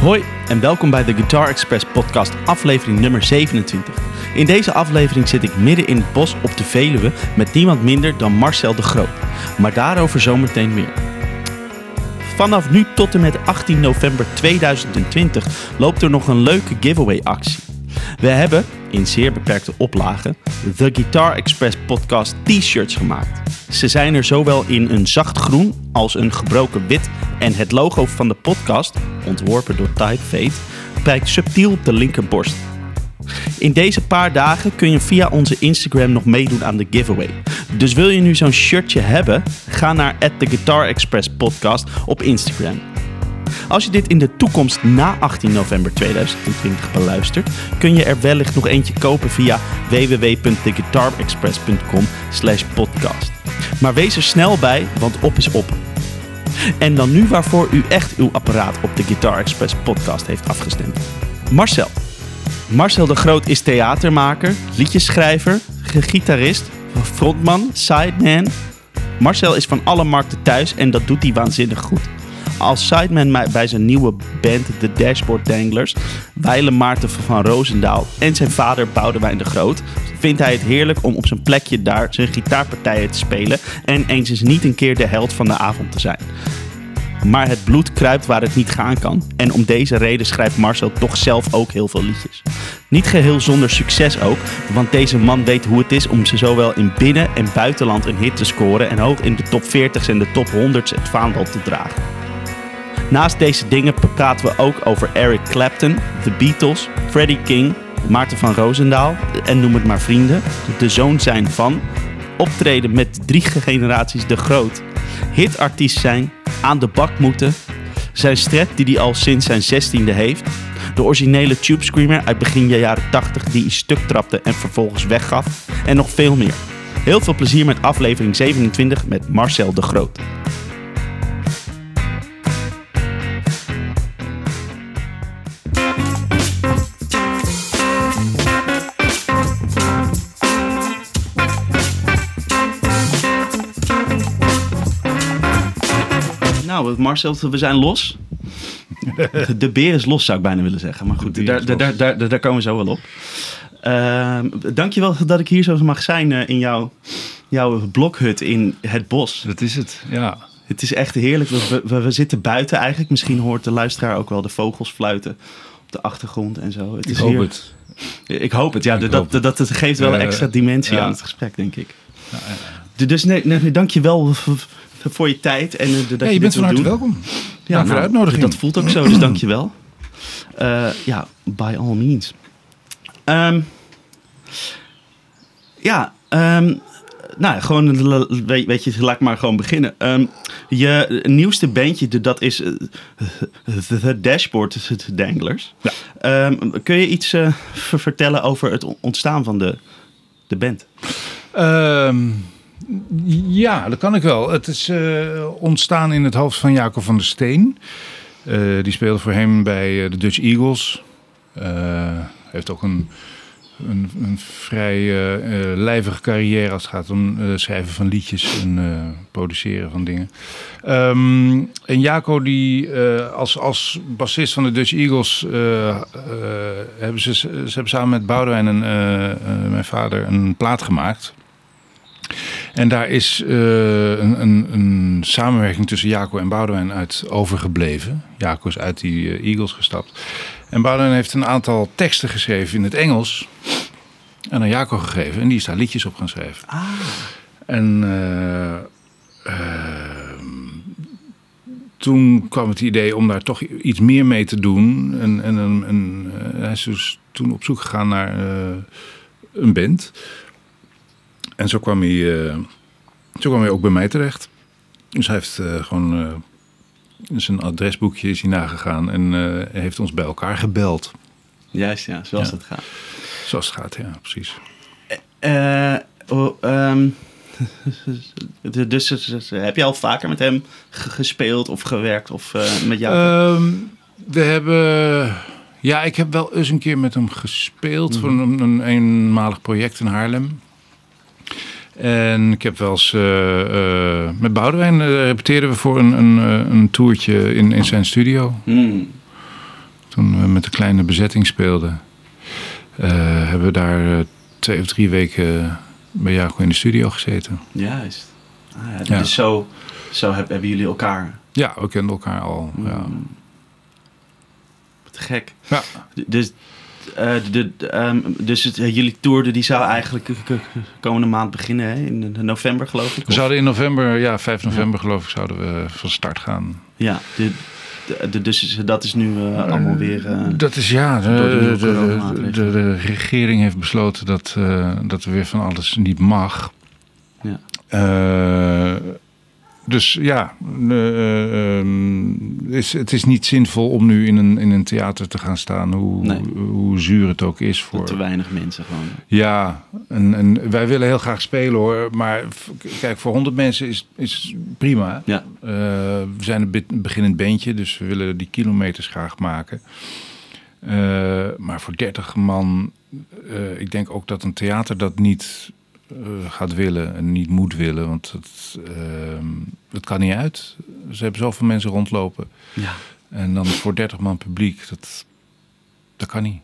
Hoi en welkom bij de Guitar Express podcast aflevering nummer 27. In deze aflevering zit ik midden in het bos op de Veluwe met niemand minder dan Marcel de Groot. Maar daarover zometeen meer. Vanaf nu tot en met 18 november 2020 loopt er nog een leuke giveaway actie. We hebben, in zeer beperkte oplagen, de Guitar Express podcast t-shirts gemaakt. Ze zijn er zowel in een zacht groen als een gebroken wit en het logo van de podcast, ontworpen door Typefade, prijkt subtiel op de linkerborst. In deze paar dagen kun je via onze Instagram nog meedoen aan de giveaway. Dus wil je nu zo'n shirtje hebben? Ga naar The Guitar Express podcast op Instagram. Als je dit in de toekomst na 18 november 2020 beluistert, kun je er wellicht nog eentje kopen via www.theguitarexpress.com slash podcast. Maar wees er snel bij, want op is op. En dan nu waarvoor u echt uw apparaat op de Guitar Express podcast heeft afgestemd. Marcel. Marcel de Groot is theatermaker, liedjeschrijver, gitarist, frontman, sideman. Marcel is van alle markten thuis en dat doet hij waanzinnig goed. Als sideman bij zijn nieuwe band de Dashboard Danglers, wijlen Maarten van Roosendaal en zijn vader Boudewijn de Groot, vindt hij het heerlijk om op zijn plekje daar zijn gitaarpartijen te spelen en eens eens niet een keer de held van de avond te zijn. Maar het bloed kruipt waar het niet gaan kan. En om deze reden schrijft Marcel toch zelf ook heel veel liedjes. Niet geheel zonder succes ook, want deze man weet hoe het is om ze zowel in binnen- en buitenland een hit te scoren en hoog in de top 40's en de top 100's het vaandel te dragen. Naast deze dingen praten we ook over Eric Clapton, The Beatles, Freddie King, Maarten van Roosendaal en noem het maar vrienden, de zoon zijn van, optreden met drie generaties de groot, hitartiest zijn, aan de bak moeten, zijn stret die hij al sinds zijn zestiende heeft, de originele Tube Screamer uit begin jaren 80 die hij stuk trapte en vervolgens weggaf en nog veel meer. Heel veel plezier met aflevering 27 met Marcel de Groot. Nou, Marcel, we zijn los. De, beer is los, zou ik bijna willen zeggen. Maar goed, daar, daar, daar, daar, komen we zo wel op. Uh, dankjewel dat ik hier zo mag zijn uh, in jouw, jouw blokhut in het bos. Dat is het, ja. Het is echt heerlijk. We, we, we, zitten buiten eigenlijk. Misschien hoort de luisteraar ook wel de vogels fluiten op de achtergrond en zo. Het ik hoop het. Ik hoop het, ja. Dat, dat, dat, dat, geeft wel een extra dimensie ja. aan het gesprek, denk ik. Ja, ja. Dus nee, nee, dank je wel voor je tijd. En, uh, dat ja, je, bent van harte welkom. Ja, voor de nou, uitnodiging. Dat voelt ook zo, dus dank je wel. Uh, ja, by all means. Um, ja, um, nou, gewoon, weet, weet, je, laat ik maar gewoon beginnen. Um, je nieuwste bandje, dat is uh, The Dashboard Danglers. Ja. Um, kun je iets uh, vertellen over het ontstaan van de, de band? Um, ja, dat kan ik wel. Het is uh, ontstaan in het hoofd van Jacob van der Steen. Uh, die speelde voor hem bij uh, de Dutch Eagles. heeft ook een, een, vrij lijvige carrière als het gaat om schrijven van liedjes en produceren van dingen. Um, en Jaco, die als, als bassist van de Dutch Eagles, hebben ze, ze hebben samen met Boudewijn en mijn vader een plaat gemaakt. En daar is uh, een, een, een, samenwerking tussen Jaco en Boudewijn uit overgebleven. Jaco is uit die uh, Eagles gestapt. En Boudewijn heeft een aantal teksten geschreven in het Engels. En aan Jaco gegeven. En die is daar liedjes op gaan schrijven. Ah. En uh, toen kwam het idee om daar toch iets meer mee te doen. En, en, en hij is dus toen op zoek gegaan naar een band. En zo kwam hij, uh, zo kwam hij ook bij mij terecht. Dus hij heeft uh, gewoon uh, zijn adresboekje is hij nagegaan en heeft ons bij elkaar gebeld. Juist, ja, zoals het gaat. Zoals het gaat, ja, precies. Oh, um, dus, dus, heb je al vaker met hem gespeeld of gewerkt of met jou? Um, we hebben... Ja, ik heb wel eens een keer met hem gespeeld mm -hmm. voor een, een eenmalig project in Haarlem. En ik heb wel eens eh, eh, met Boudewijn eh, repeteerden we voor een, een, een toertje in, in zijn studio. Hmm. Toen we met een kleine bezetting speelden, hebben we daar twee of drie weken bij Jaco in de studio gezeten. Juist. Ah, ja, Ja. Dus zo, zo heb- hebben jullie elkaar. Ja, we kenden elkaar al. Ja. Hmm. Wat gek. Ja. Dus, eh, de, ehm, dus het, eh, jullie tour die zou eigenlijk k- komende maand beginnen, hè? in november geloof ik? We zouden in november, ja, 5 november geloof ik, zouden we van start gaan. Ja, de, de, de- dus dat is nu eh, allemaal weer... eh, Dat is ja, de, door de de, regering heeft besloten dat, eh, dat er weer van alles niet mag. Ja. Eh, dus ja, eh, ehm, is, het is niet zinvol om nu in een, in een theater te gaan staan, hoe, Nee. hoe zuur het ook is voor. te weinig mensen gewoon. Ja, en, en wij willen heel graag spelen hoor. Maar kijk, voor 100 mensen is, is prima. Ja. Eh, we zijn een beginnend bandje, dus we willen die kilometers graag maken. Eh, maar voor 30 man, eh, ik denk ook dat een theater dat niet eh, gaat willen en niet moet willen. Want het, ehm, het kan niet uit. Ze hebben zoveel mensen rondlopen. Ja. En dan voor 30 man publiek, dat, dat kan niet.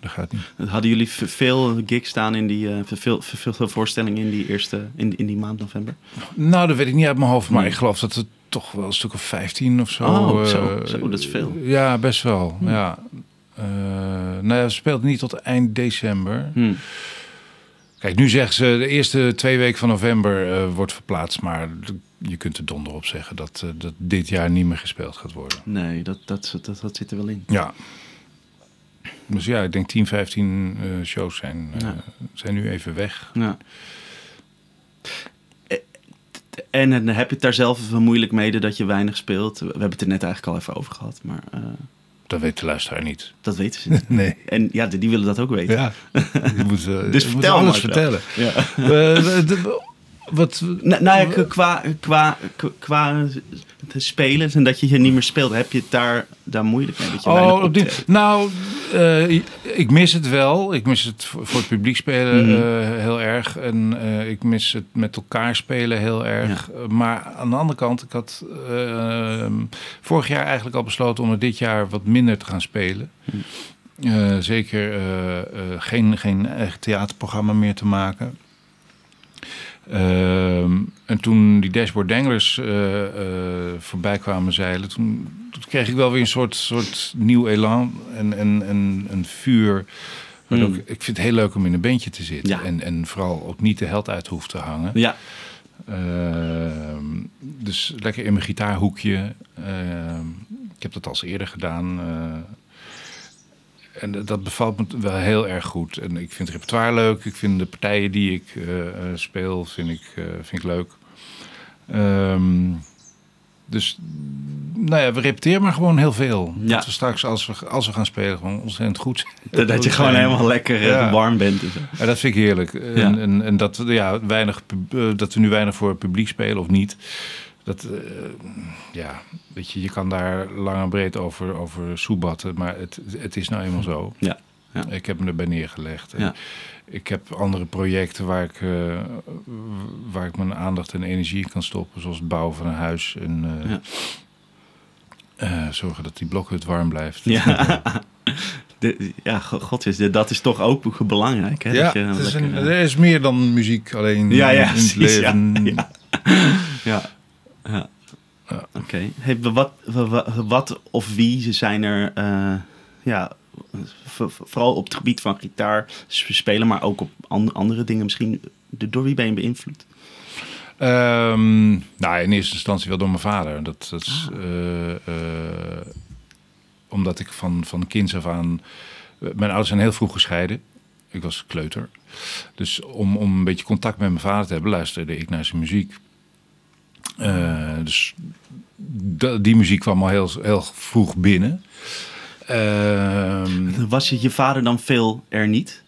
Dat gaat niet. Hadden jullie veel gigs staan in die... eh, veel, veel, veel voorstellingen in die eerste... In, in die maand november? Nou, dat weet ik niet uit mijn hoofd, maar Nee. ik geloof dat het toch wel een stuk of 15 of zo. Oh, eh, zo, zo, dat is veel. Ja, best wel. Hm. Ja. Nou ja, speelt niet tot eind december. Hm. Kijk, nu zeggen ze de eerste twee weken van november eh, wordt verplaatst, maar je kunt er donder op zeggen dat, eh, dat dit jaar niet meer gespeeld gaat worden. Nee, dat, dat, dat, dat zit er wel in. Ja. Dus ja, ik denk 10, 15 eh, shows zijn, Ja. zijn nu even weg. Ja. En eh, heb je het daar zelf wel moeilijk mee dat je weinig speelt? We hebben het er net eigenlijk al even over gehad, maar Dat weet de luisteraar niet. dat weten ze niet. Nee. En ja, die willen dat ook weten. Ja, je moet, eh, Dus je moet vertel alles maar vertellen. Ja. Wat, Nou, nou ja, qua, qua, qua, het spelen en dat je hier niet meer speelt, heb je het daar, daar moeilijk mee? Dat je weinig oh, op nou, eh, ik mis het wel. Ik mis het voor het publiek spelen Mhm. eh, heel erg. En eh, ik mis het met elkaar spelen heel erg. Maar aan de andere kant, ik had eh, vorig jaar eigenlijk al besloten om er dit jaar wat minder te gaan spelen. Mhm. Zeker geen, geen echt theaterprogramma meer te maken. Ehm, en toen die Dashboard Danglers eh, eh, voorbij kwamen zeilen, toen, toen kreeg ik wel weer een soort, soort nieuw elan en, en, en een vuur. Waardoor Hmm. ik, vind het heel leuk om in een bandje te zitten. Ja. En, en vooral ook niet de held uit hoeft te hangen. Ja, Ehm, dus lekker in mijn gitaarhoekje. Ehm, ik heb dat al eens eerder gedaan. eh, en dat- bevalt me wel heel erg goed. En ik vind het repertoire leuk. Ik vind de partijen die ik eh, eh, speel, vind ik, eh, vind ik leuk. Ehm, dus, nou ja, we repeteren maar gewoon heel veel. Ja. Dat we straks, als we, als we gaan spelen, gewoon ontzettend goed zijn. dat, dat je gewoon zijn. helemaal lekker Ja. warm bent. En zo. Ja, dat vind ik heerlijk. En, en, en dat, we, ja, weinig, dat we nu weinig voor het publiek spelen of niet. Dat, eh, ja, weet je, je kan daar lang en breed over, over soebatten, maar het, het is nou eenmaal zo. Ja, ja. Ik heb me erbij neergelegd. Ja. Ik heb andere projecten waar ik, eh, waar ik mijn aandacht en energie in kan stoppen, zoals het bouwen van een huis en eh, Ja. zorgen dat die blokhut warm blijft. Ja, de, ja go- god is, dat is toch ook belangrijk. Hè? Ja, dat je het is een- er is meer dan muziek alleen Ja, ja, in het precies, ja, leven. ja. ja. ja. Ja. Oké. Hey, wat, wat, wat of wie zijn er, eh, ja, vooral op het gebied van gitaar spelen, maar ook op an- andere dingen misschien. De- Door wie ben je beïnvloed? Ehm, nou, in eerste instantie wel door mijn vader. Dat, dat is, Ah. eh, eh, omdat ik van, van kinds af aan... Mijn ouders zijn heel vroeg gescheiden. Ik was kleuter. Dus om, om een beetje contact met mijn vader te hebben... luisterde ik naar zijn muziek. Eh, dus die muziek kwam al heel, heel vroeg binnen. Ehm, Was je, je vader dan veel er niet?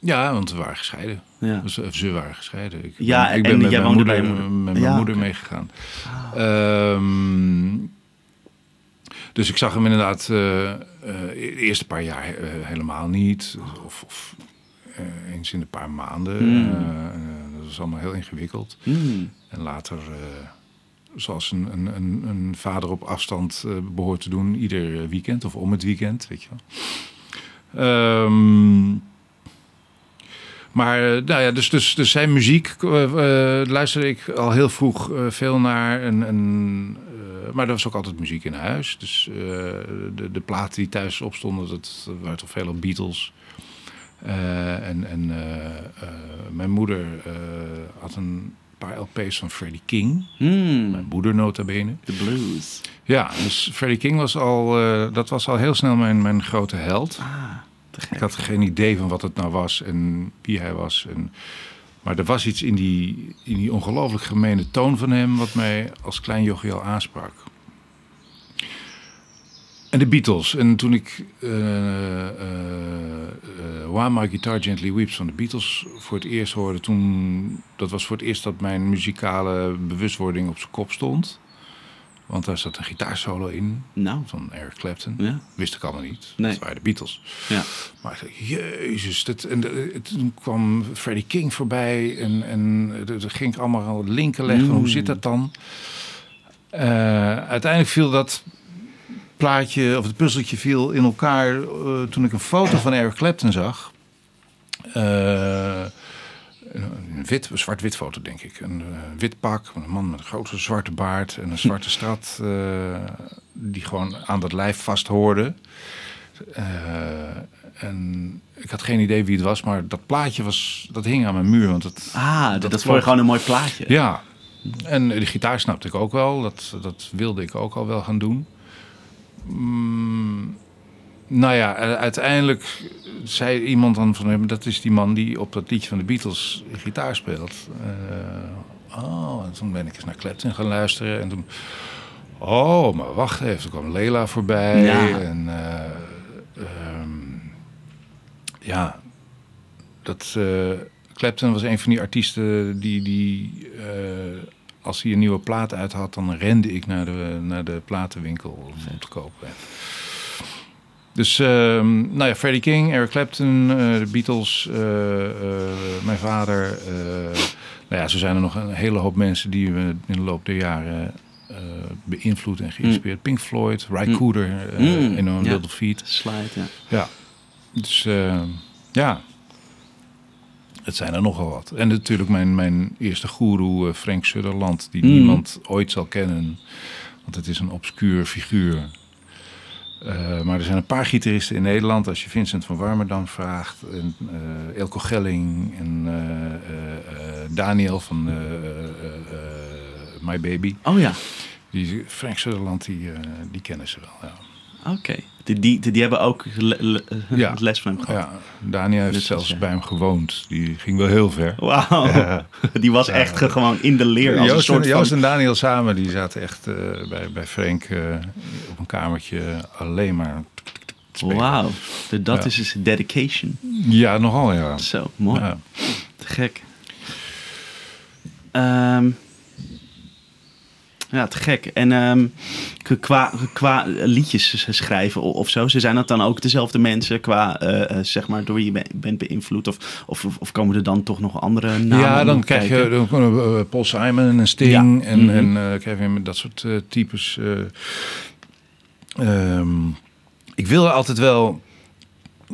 ja, want we waren gescheiden. Ja. Ze waren gescheiden. Ik Ja, ben, ik en ben met jij mijn moeder, bij moeder. met mijn Ja, moeder oké. meegegaan. Ehm, dus ik zag hem inderdaad eh, eh, de eerste paar jaar helemaal niet. Of, of eens in een paar maanden. Hmm. Eh, was allemaal heel ingewikkeld. Mm. En later, eh, zoals een, een, een, vader op afstand eh, behoort te doen, ieder weekend of om het weekend, weet je wel. Ehm, maar eh, nou ja, dus, dus, dus zijn muziek luisterde ik al heel vroeg veel naar. En, maar er was ook altijd muziek in huis. Dus de, de platen die thuis opstonden, dat waren toch veel Beatles. Eh, en en mijn moeder had een paar LP's van Freddie King. Mm. Mijn moeder nota bene. De blues. Ja, dus Freddie King was al, eh, dat was al heel snel mijn, mijn grote held. Ah. Ik had geen idee van wat het nou was en wie hij was. En, maar er was iets in die, in die ongelooflijk gemene toon van hem... wat mij als klein jochie al aansprak. En de Beatles. En toen ik eh, While My Guitar Gently Weeps van de Beatles voor het eerst hoorde... toen, dat was voor het eerst dat mijn muzikale bewustwording op zijn kop stond. Want daar zat een gitaarsolo in Nou, van Eric Clapton. ja. Wist ik allemaal niet. Nee. Dat waren de Beatles. Ja. Maar ik dacht, jezus. Dat, en de- toen kwam Freddie King voorbij. En, en er ging ik allemaal al linken leggen. Mm. Hoe zit dat dan? Uiteindelijk viel dat plaatje, of het puzzeltje viel in elkaar... eh, toen ik een foto van Eric Clapton zag. Eh, een wit, zwart-wit foto, denk ik. Een eh, wit pak, een man met een grote zwarte baard en een zwarte strat... eh, die gewoon aan dat lijf vasthoorde. En ik had geen idee wie het was, maar dat plaatje was, dat hing aan mijn muur. Want het, Ah, dat, dat vond je gewoon een mooi plaatje. ja, en de gitaar snapte ik ook wel. Dat, dat wilde ik ook al wel gaan doen. Mm, nou ja, uiteindelijk zei iemand dan van hem... dat is die man die op dat liedje van de Beatles gitaar speelt. Eh, oh, en toen ben ik eens naar Clapton gaan luisteren. En toen... Oh, maar wacht even. Toen kwam Lela voorbij. Ja. En eh, ehm, ja, dat... eh, Clapton was een van die artiesten die... die als hij een nieuwe plaat uit had, dan rende ik naar de, naar de platenwinkel om te kopen. Dus, ehm, nou ja, Freddie King, Eric Clapton, eh, de Beatles, eh, eh, mijn vader. nou ja, zo zijn er nog een hele hoop mensen die we in de loop der jaren beïnvloed en geïnspireerd. Pink Floyd, Ry Mm. Cooder, Mm, enorm ja. Little Feet. Slide, ja. Ja, dus eh, ja, het zijn er nogal wat. En natuurlijk mijn, mijn eerste goeroe, eh, Frank Sutherland, die Mm. niemand ooit zal kennen. Want het is een obscuur figuur. Eh, maar er zijn een paar gitaristen in Nederland. Als je Vincent van Warmerdam vraagt, en, eh, Elko Gelling en Daniel van My Baby. Oh ja, Die, Frank Sutherland, die, die kennen ze wel. Ja. Oké. Die, die, die hebben ook le- le- Ja. les van hem gehad. Ja, Daniel heeft zelfs bij hem gewoond. Die ging wel heel ver. Wauw, Ja. die was echt ge- gewoon in de leer. Als een Joost, soort en, van... Joost en Daniel samen, die zaten echt eh, bij, bij Frank eh, op een kamertje alleen maar. Wauw, dat is dus dedication. Ja, nogal ja. Zo, mooi. Ja. Te gek. Ehm, ja, te gek. En ehm, qua, qua liedjes schrijven of zo, ze zijn dat dan ook dezelfde mensen qua, eh, eh, zeg maar, door wie je be- bent beïnvloed? Of, of, of komen er dan toch nog andere namen? ja, dan krijg kijken? je dan eh, Paul Simon en Sting Ja. en, Mhm. en Kevin met dat soort types. eh. Ehm, ik wilde altijd wel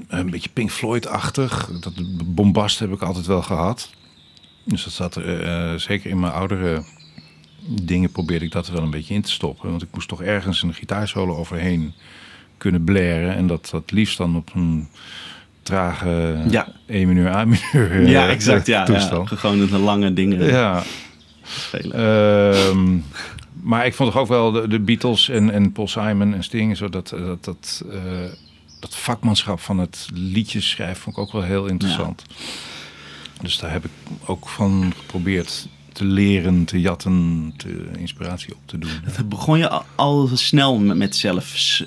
een beetje Pink Floyd-achtig. Dat bombast heb ik altijd wel gehad. Dus dat zat zeker in mijn oudere dingen probeerde ik dat er wel een beetje in te stoppen. Want ik moest toch ergens een gitaarsolo overheen kunnen blaren. En dat, dat liefst dan op een trage Ja. E mineur, A mineur eh, Ja, exact. Ja, ja. Gewoon een lange dingen Ja. Ehm, maar ik vond toch ook wel de, de Beatles en, en Paul Simon en Sting, zo dat, dat, dat, eh, dat vakmanschap van het liedjes schrijven vond ik ook wel heel interessant. Dus daar heb ik ook van geprobeerd te leren, te jatten, te inspiratie op te doen. Begon je al, al snel met zelf s-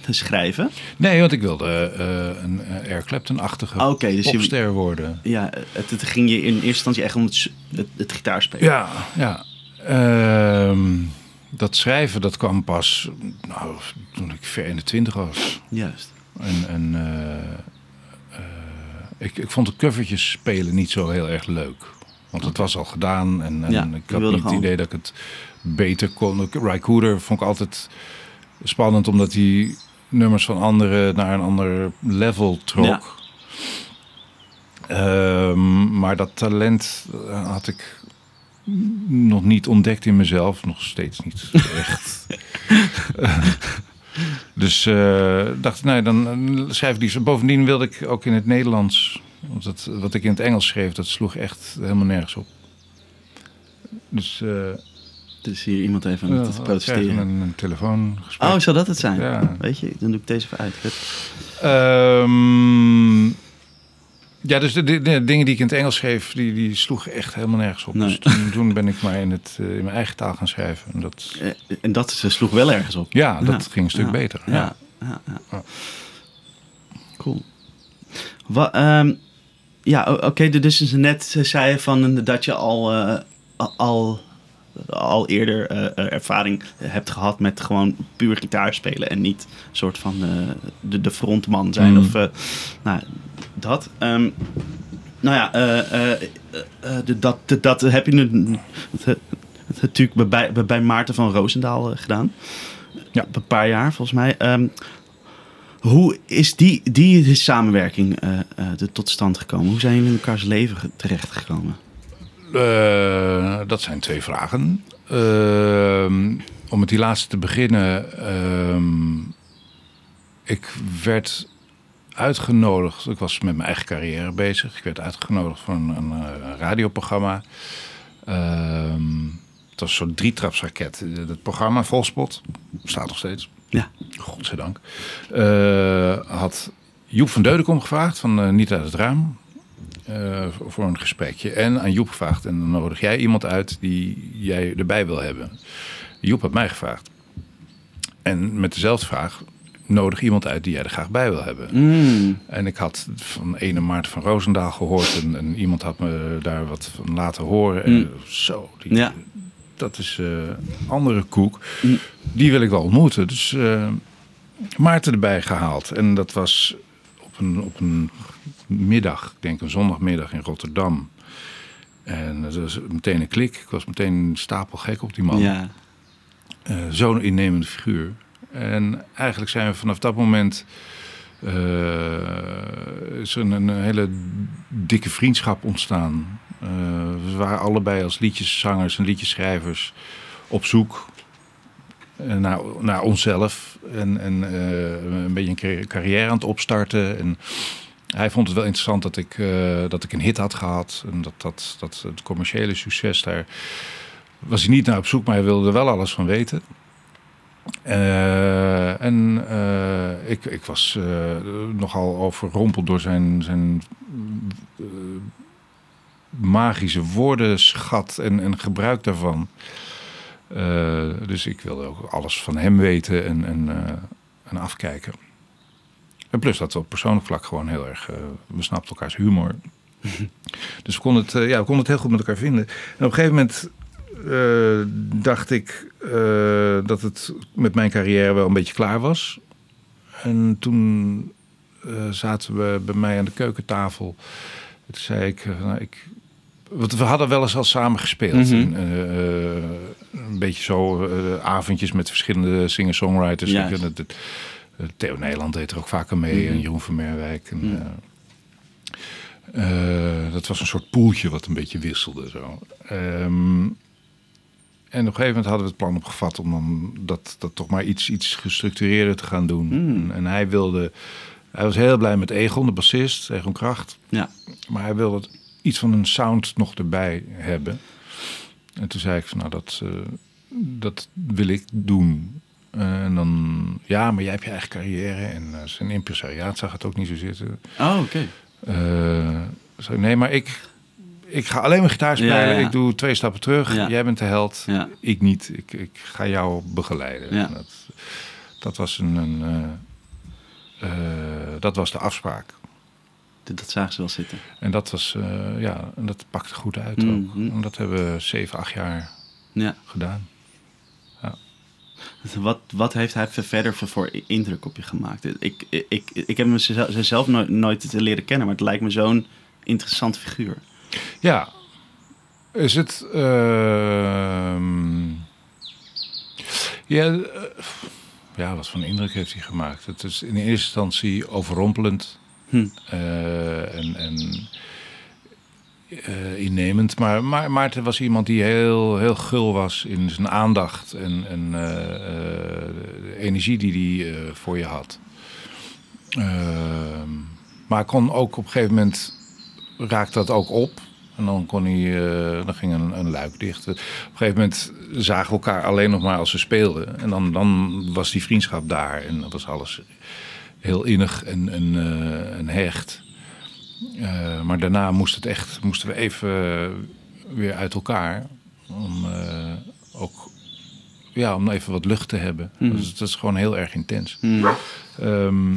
te schrijven? Nee, want ik wilde eh, een uh, Eric Clapton-achtige Oké, dus je- popster worden. Ja, het, het ging je in eerste instantie echt om het, het, het gitaarspelen. Ja, ja. Ehm, dat schrijven, dat kwam pas nou, toen ik ver in de twintig was. Juist. En, en eh, eh, ik, ik vond de covertjes spelen niet zo heel erg leuk. Want het was al gedaan en, en Ja, ik had niet het idee dat ik het beter kon. Rycooder vond ik altijd spannend omdat hij nummers van anderen naar een ander level trok. Ja. Ehm, maar dat talent eh, had ik nog niet ontdekt in mezelf. Nog steeds niet echt. dus eh dacht ik, nee, dan eh, schrijf ik die. Bovendien wilde ik ook in het Nederlands. Want wat ik in het Engels schreef, dat sloeg echt helemaal nergens op. Dus eh Er is hier iemand even aan ja, het krijg protesteren. een, een telefoongesprek. Oh, zou dat het zijn? Ja. Weet je, dan doe ik deze even uit. Ehm, ja, dus de, de- de dingen die ik in het Engels schreef, die, die sloegen echt helemaal nergens op. Nee. Dus toen, toen ben ik maar in, het, eh, in mijn eigen taal gaan schrijven. En dat, Eh, En dat sloeg wel ergens op. ja, dat Ja. ging een stuk Ja. beter. Ja, Ja. ja, ja. Ja. Cool. Wa, ehm, ja, oké, dus is net zei je van eh, dat je al, eh, al- al, eerder eh, ervaring hebt gehad met gewoon puur gitaar spelen en niet een soort van de, de frontman zijn Mm. of nou, dat. Ehm, nou ja, dat, dat heb je nu natuurlijk bij, bij, bij Maarten van Roosendaal gedaan. Ja. Een paar jaar volgens mij. Ehm, hoe is die, die samenwerking er tot stand gekomen? Hoe zijn jullie in elkaars leven ge- terechtgekomen? Eh, dat zijn twee vragen. Ehm, om met die laatste te beginnen. ehm, ik werd uitgenodigd. Ik was met mijn eigen carrière bezig. Ik werd uitgenodigd voor een, een, radioprogramma. Ehm, het was soort drietrapsraket. Het programma Volspot bestaat nog steeds. Ja. Godzijdank. Eh had Joep van Deudekom gevraagd van eh, Niet uit het Raam. eh, voor een gesprekje. En aan Joep gevraagd. En dan nodig jij iemand uit die jij erbij wil hebben. Joep had mij gevraagd. En met dezelfde vraag. Nodig iemand uit die jij er graag bij wil hebben. Mm, En ik had van ene Maarten van Roosendaal gehoord. En, en iemand had me daar wat van laten horen. En Mm. zo, die, Ja. Dat is eh andere koek. Mm. Die wil ik wel ontmoeten. Dus eh, Maarten erbij gehaald. En dat was op een, op een middag, ik denk een zondagmiddag in Rotterdam. En dat was meteen een klik. Ik was meteen stapelgek op die man. ja. Eh, Zo'n innemende figuur. En eigenlijk zijn we vanaf dat moment. is er een, een hele dikke vriendschap ontstaan. Eh, we waren allebei als liedjeszangers en liedjeschrijvers op zoek eh, naar, naar onszelf. En, en eh, een beetje een carri- carrière aan het opstarten. En hij vond het wel interessant dat ik, dat ik een hit had gehad. En dat, dat, dat het commerciële succes daar was hij niet naar op zoek, maar hij wilde er wel alles van weten. En ik, ik was eh, nogal overrompeld door zijn, zijn magische woordenschat en, en gebruik daarvan. Eh, dus ik wilde ook alles van hem weten en, en, eh, en afkijken. En plus dat we op persoonlijk vlak gewoon heel erg... eh, we snapten elkaars humor. dus we konden, het, ja, we konden het heel goed met elkaar vinden. En op een gegeven moment dacht ik dat het met mijn carrière wel een beetje klaar was. En toen zaten we bij mij aan de keukentafel. Toen zei ik, nou, ik want we hadden wel eens al samen gespeeld. Mhm. En, eh, eh, een beetje zo eh, avondjes met verschillende singer-songwriters. Theo Nederland deed er ook vaker mee. Mhm. En Jeroen van Merwijk. En, Mhm. dat was een soort poeltje wat een beetje wisselde. Zo. Ehm, en op een gegeven moment hadden we het plan opgevat om dan dat, dat toch maar iets, iets gestructureerder te gaan doen. En, en hij wilde, hij was heel blij met Egon, de bassist, Egon Kracht. Ja. Maar hij wilde het- iets van een sound nog erbij hebben. En toen zei ik van nou dat, eh, dat wil ik doen. Eh, en dan, ja, maar jij hebt je eigen carrière en eh, zijn impresariaat zag het ook niet zo zitten. Oh, oké. Zei, nee, maar ik, ik ga alleen maar gitaar spelen. Ja, ja. Ik doe twee stappen terug. Ja. Jij bent de held. Ik niet. Ik, ik ga jou begeleiden. Dat, dat was een, een dat was de afspraak. Dat, zagen ze wel zitten. En dat was, eh, ja, en dat pakte goed uit Mhm. ook. En dat hebben we zeven, acht jaar Ja. gedaan. Wat, wat heeft hij verder voor, voor indruk op je gemaakt? Ik, ik, ik, ik heb hem ze- zelf nooit, nooit te leren kennen, maar het lijkt me zo'n interessant figuur. Ja, is het. ehm, ja, eh, ja, wat voor een indruk heeft hij gemaakt? Het is in eerste instantie overrompelend Hm. eh, en, en eh, innemend. Maar, maar Maarten was iemand die heel, heel gul was in zijn aandacht en, en eh, de energie die hij voor je had. Ehm, maar kon ook op een gegeven moment raakte dat ook op. En dan, kon hij, dan ging een, een luik dicht. Op een gegeven moment zagen we elkaar alleen nog maar als we speelden. En dan, dan was die vriendschap daar. En dan was alles heel innig en, en, eh, en hecht. Eh, maar daarna moest het echt, moesten we even weer uit elkaar. Om eh, ook ja, om even wat lucht te hebben. Mhm. Dus dat is gewoon heel erg intens. Hm. Ehm,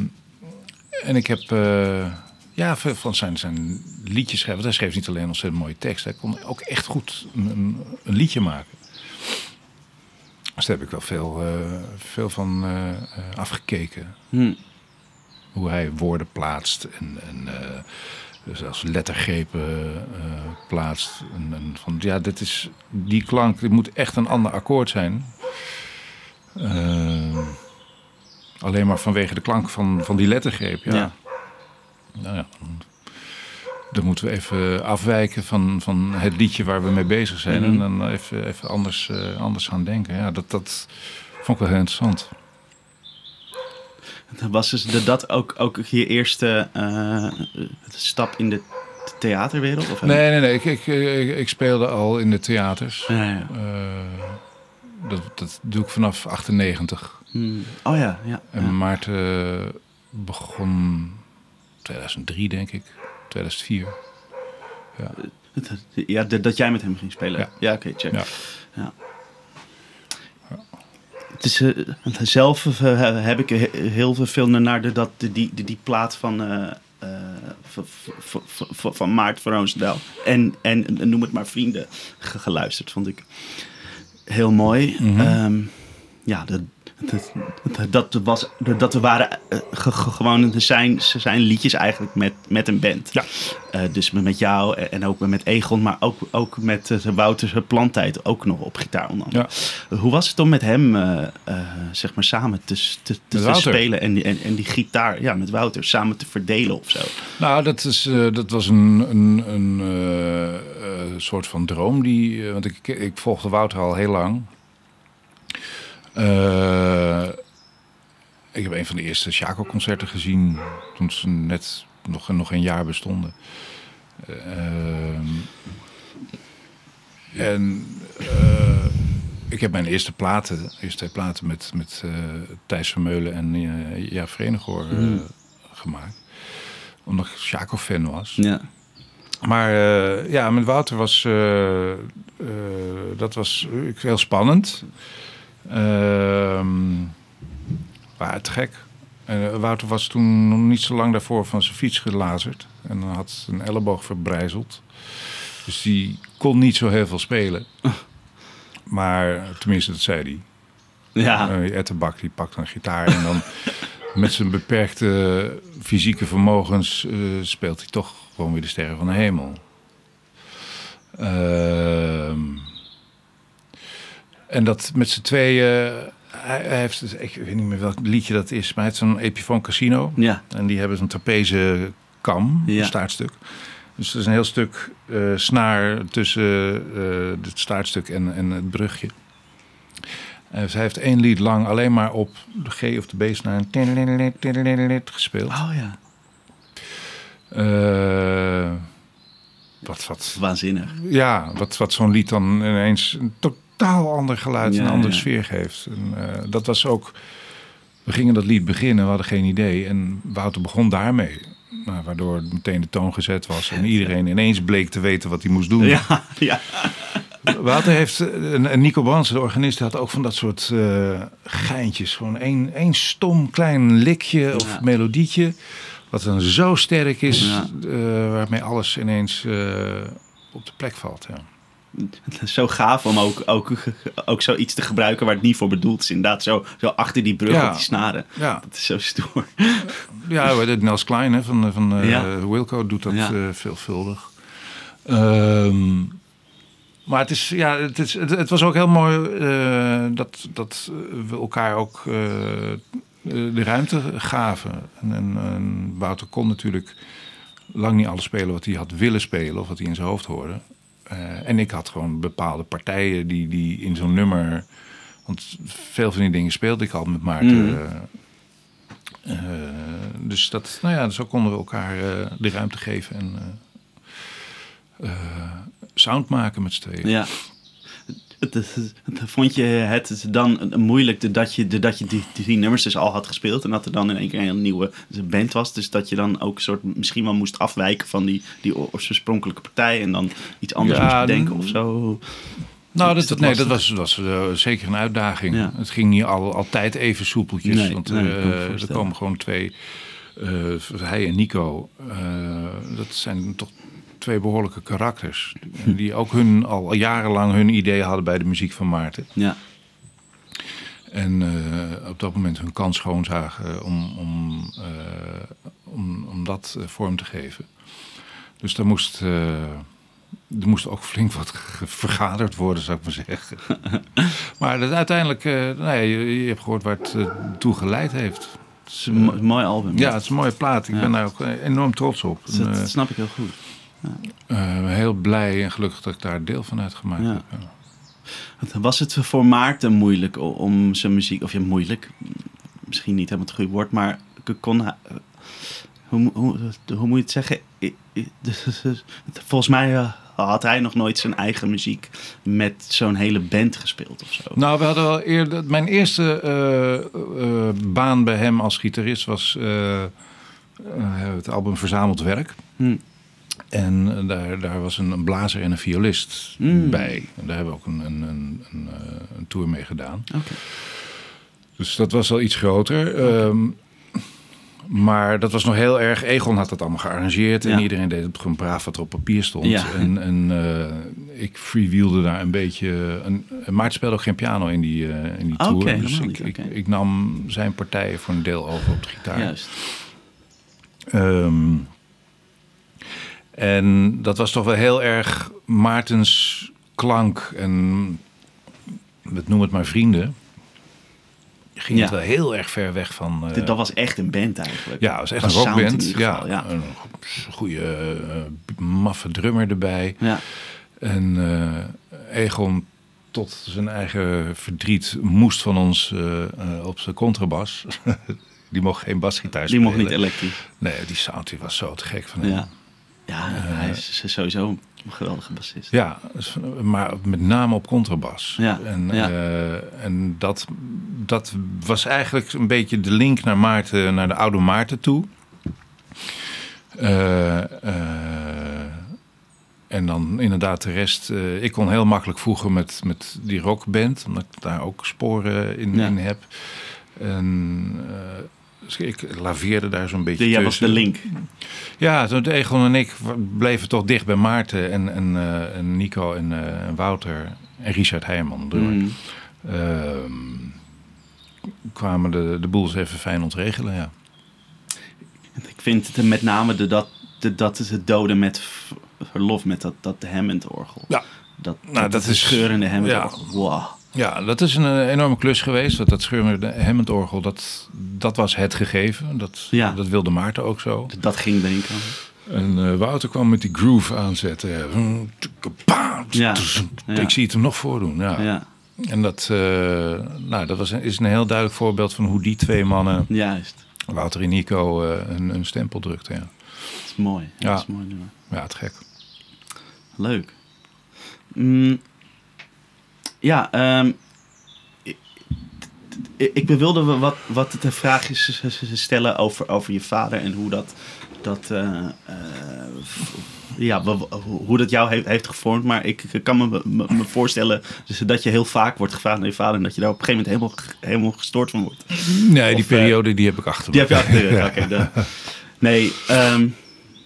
en ik heb eh, ja, veel van zijn, zijn liedjes schrijven. Want hij schreef niet alleen ontzettend mooie tekst. Hij kon ook echt goed een, een, liedje maken. Dus daar heb ik wel veel, veel van afgekeken. Hm. Hoe hij woorden plaatst en, en eh, zelfs lettergrepen eh, plaatst. En, en van, ja, dit is die klank, dit moet echt een ander akkoord zijn. Eh, alleen maar vanwege de klank van, van die lettergreep. Ja. Ja. Nou ja, dan, moeten we even afwijken van, van het liedje waar we mee bezig zijn. Mhm. En dan even, even anders, anders gaan denken. Ja, dat, dat vond ik wel heel interessant. Was dus de- dat ook, ook je eerste eh, stap in de theaterwereld? Of Nee, nee, nee. Ik, ik, ik, ik speelde al in de theaters. Ja, ja. Eh, dat, dat doe ik vanaf 98. Hm. Oh ja, ja. En ja. Maarten begon 2003, denk ik. 2004. Ja, de- dat jij met hem ging spelen. Ja. Ja, oké, check. Ja. Het is, zelf eh, heb ik he- heel veel naar de, dat, de, die, die, die plaat van, eh, eh, van, Maart van Roosendaal en, en noem het maar vrienden ge- geluisterd. Vond ik heel mooi. Mhm. Ehm, ja, dat, dat, dat, was, dat we waren eh, ge- ge- gewoon zijn, zijn liedjes eigenlijk met, met een band. Ja. Eh, dus met jou en ook met Egon, maar ook, ook met uh, Wouter Plantijd ook nog op gitaar onder. Ja. Hoe was het om met hem uh, zeg maar samen te, te, te, te spelen en, die, en, en die gitaar ja, met Wouter samen te verdelen of zo? Nou, dat, is, dat was een, een, een soort van droom. Die, want ik, ik volgde Wouter al heel lang. Uh, ik heb een van de eerste Chaco-concerten gezien toen ze net nog, nog een jaar bestonden. Uh, en uh, ik heb mijn eerste platen, eerste twee platen met, met uh, Thijs Vermeulen en uh, Ja Verenigor mm. gemaakt. Omdat ik Chaco-fan was. Ja. Maar ja, met Wouter was dat was heel spannend. Ehm, maar het gek. En Wouter was toen nog niet zo lang daarvoor van zijn fiets gelazerd. En had een elleboog verbrijzeld. Dus die kon niet zo heel veel spelen. Maar tenminste, dat zei hij. Ja. Uh, Ettenbak die pakt een gitaar en dan met zijn beperkte fysieke vermogens uh, speelt hij toch gewoon weer de sterren van de hemel. Uh, en dat met z'n tweeën. Hij, hij heeft, ik weet niet meer welk liedje dat is, maar hij heeft zo'n Epiphone Casino. Ja. En die hebben zo'n trapeze kam, ja. een staartstuk. Dus er is een heel stuk uh, snaar tussen uh, het staartstuk en, en het brugje. Uh, dus hij heeft één lied lang alleen maar op de G of de B-snaar gespeeld. Oh ja. wat, wat, Waanzinnig. Ja, wat, wat zo'n lied dan ineens een totaal ander geluid, Ja, een andere ja. sfeer geeft. En, uh, dat was ook. We gingen dat lied beginnen, we hadden geen idee. En Wouter begon daarmee. Nou, waardoor meteen de toon gezet was. En iedereen ineens bleek te weten wat hij moest doen. Ja, ja. Wouter heeft. En Nico Bransen, de organist, had ook van dat soort uh, geintjes. Gewoon één, één stom klein likje of Ja. melodietje. Wat dan zo sterk is, Ja. uh, waarmee alles ineens uh, op de plek valt. Ja. Het is zo gaaf om ook, ook, ook zoiets te gebruiken waar het niet voor bedoeld is. Inderdaad, zo, zo achter die brug Ja. op die snaren. Ja. Dat is zo stoer. Ja, Nels Klein hè, van, van uh, Ja. Wilco doet dat Ja. eh, veelvuldig. Ehm, maar het, is, ja, het, is, het, het was ook heel mooi eh, dat, dat we elkaar ook eh, de ruimte gaven. En, en, en Wouter kon natuurlijk lang niet alles spelen wat hij had willen spelen of wat hij in zijn hoofd hoorde. Eh, en ik had gewoon bepaalde partijen die, die in zo'n nummer. Want veel van die dingen speelde ik al met Maarten. Mm. eh, eh, dus dat, nou ja, zo konden we elkaar de ruimte geven en sound maken met z'n tweeën. Ja. Het- het- het- Vond je het dan moeilijk dat je, dat je die, die nummers dus al had gespeeld en dat er dan in één keer een nieuwe band was? Dus dat je dan ook een soort misschien wel moest afwijken van die, die oorspronkelijke partij en dan iets anders Ja, moest bedenken of zo? Nou, dat, dat nee, dat was, was eh, zeker een uitdaging. Ja. Het ging niet al, altijd even soepeltjes. Nee, want nee, eh, er komen gewoon twee, eh, hij en Nico. dat zijn toch twee behoorlijke karakters. Die ook hun, al jarenlang hun idee hadden bij de muziek van Maarten. Ja, En eh, op dat moment hun kans schoon zagen om, om, eh, om, om dat eh, vorm te geven. Dus daar moest, er moest ook flink wat vergaderd worden, zou ik maar zeggen. maar dat uiteindelijk, eh, nee, je, je hebt gehoord waar het toe geleid heeft. Het is, een mo- mooi album. ja, het is een mooie plaat. Ik Ja. ben daar ook enorm trots op. dat, En, dat eh, snap ik heel goed. Eh, heel blij en gelukkig dat ik daar deel van uitgemaakt Ja. heb. ja. Was het voor Maarten moeilijk om zijn muziek, of ja, moeilijk, misschien niet helemaal het goede woord, maar kon eh, hoe, hoe, hoe moet je het zeggen? I- I- Volgens mij eh, had hij nog nooit zijn eigen muziek met zo'n hele band gespeeld of zo. Nou, we hadden wel eerder. Mijn eerste baan bij hem als gitarist was het album Verzameld Werk. Hm. En eh, daar, daar was een, een blazer en een violist Mm. bij. En daar hebben we ook een, een, een, een, eh, een tour mee gedaan. Dus dat was al iets groter. Ehm, maar dat was nog heel erg. Egon had dat allemaal gearrangeerd. En iedereen deed het gewoon braaf wat er op papier stond. Ja. En, en eh, ik freewheelde daar een beetje. En, en Maarten speelde ook geen piano in die, in die tour. dus ik, ik, nam zijn partijen voor een deel over op de gitaar. Juist. Ehm, en dat was toch wel heel erg Maartens klank. En we noemen het maar vrienden. Ging Ja. het wel heel erg ver weg van. eh, Dat was echt een band eigenlijk. ja, het was echt een rockband. ieder Ja, geval, ja. een goede, eh, maffe drummer erbij. Ja. En eh, Egon, tot zijn eigen verdriet, moest van ons op zijn contrabas. die mocht geen basgitaar Die spelen. mocht niet elektrisch. Nee, die sound die was zo te gek van hem. Ja. Ja, hij is sowieso een geweldige bassist. Ja, maar met name op contrabas. Ja, En, ja. eh, en dat, dat was eigenlijk een beetje de link naar Maarten, naar de oude Maarten toe. Eh, eh, en dan inderdaad de rest. eh, ik kon heel makkelijk voegen met, met die rockband, omdat ik daar ook sporen in, Ja. in heb. En eh, dus ik laveerde daar zo'n beetje Jij was de link. Ja, toen Egon en ik bleven toch dicht bij Maarten en, en, eh, en Nico en, eh, en Wouter en Richard Heijman. Mm. Ehm, kwamen de, de boels even fijn ontregelen, ja. Ik vind het met name de, dat, de, dat is het doden met verlof met dat, dat Hammond-orgel. Ja. Dat, Nou, dat is- scheurende Hammond-orgel. Wow. Ja, dat is een eh, enorme klus geweest. Want dat scheurende Hammond-orgel, dat, dat was het gegeven. Dat, Ja. dat wilde Maarten ook zo. Dat ging denken. En eh, Wouter kwam met die groove aanzetten. Ja, ja. Ik zie het hem nog voordoen, ja. Ja, En dat, eh, nou, dat was is een heel duidelijk voorbeeld van hoe die twee mannen, juist. Wouter en Nico, een, een stempel drukten. Ja, Dat is mooi. Ja. Dat is mooi ja het gek. Leuk. Mm, ja, ehm, ik, ik, wilde wat, wat de vraagjes stellen over, over je vader en hoe dat, dat eh, eh, ja, hoe dat jou heeft, heeft gevormd. Maar ik kan me, me, me voorstellen dus dat je heel vaak wordt gevraagd naar je vader en dat je daar op een gegeven moment helemaal, helemaal gestoord van wordt. Nee, die Of, eh, periode die heb ik achter me. Die heb je achter. Oké, nee, ehm,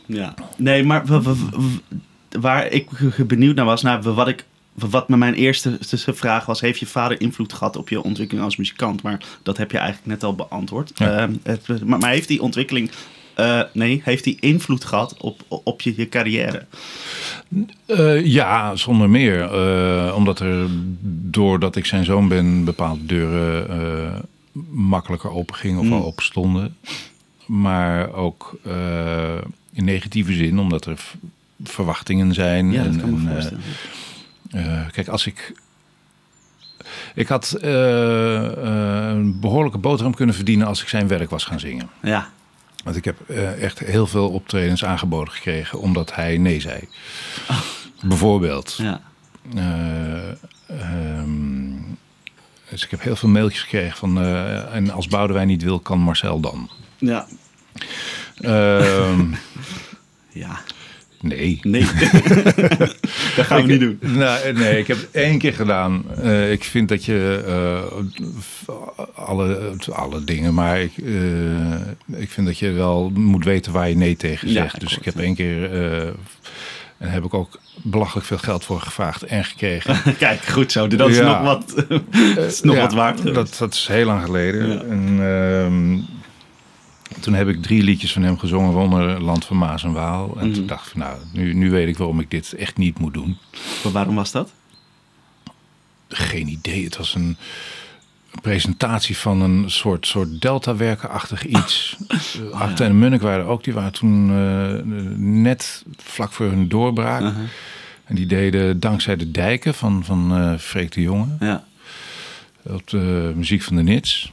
ja. nee, maar wa- wa- wa- waar ik benieuwd naar was, naar wat ik. Wat mijn eerste vraag was, heeft je vader invloed gehad op je ontwikkeling als muzikant? Maar dat heb je eigenlijk net al beantwoord. Ja. Ehm, het, maar, maar heeft die ontwikkeling eh, nee, heeft hij invloed gehad op, op je, je carrière? Eh, ja, zonder meer. Eh, omdat er, doordat ik zijn zoon ben, bepaalde deuren makkelijker open gingen of Mm. al open stonden. Maar ook in negatieve zin, omdat er verwachtingen zijn. Ja, en, eh, kijk, als ik. Ik had eh, eh, een behoorlijke boterham kunnen verdienen als ik zijn werk was gaan zingen. ja, Want ik heb echt heel veel optredens aangeboden gekregen omdat hij nee zei. Bijvoorbeeld. ja. Eh, ehm, dus ik heb heel veel mailtjes gekregen van... en als Boudewijn niet wil, kan Marcel dan. Ja. Ehm, Ja. Nee. Nee. dat gaan we niet doen. Nou, nee, ik heb het één keer gedaan. Eh, ik vind dat je eh, alle, alle dingen, maar ik, eh, ik vind dat je wel moet weten waar je nee tegen zegt. dus ik heb ja. één keer, en heb ik ook belachelijk veel geld voor gevraagd en gekregen. Kijk, goed zo. Dat is Ja. nog wat, is nog Ja, wat waard. Dat, dat is heel lang geleden. Ja. En, ehm, toen heb ik drie liedjes van hem gezongen, waaronder Land van Maas en Waal. En Mhm. toen dacht ik, van, nou, nu, nu weet ik waarom ik dit echt niet moet doen. Maar waarom was dat? Geen idee. Het was een presentatie van een soort, soort deltawerkenachtig iets. Uh, Acte en Munnik waren ook. Die waren toen eh, net vlak voor hun doorbraak. Uh-huh. En die deden Dankzij de Dijken van, van eh Freek de Jonge. Ja. Op de muziek van de Nits.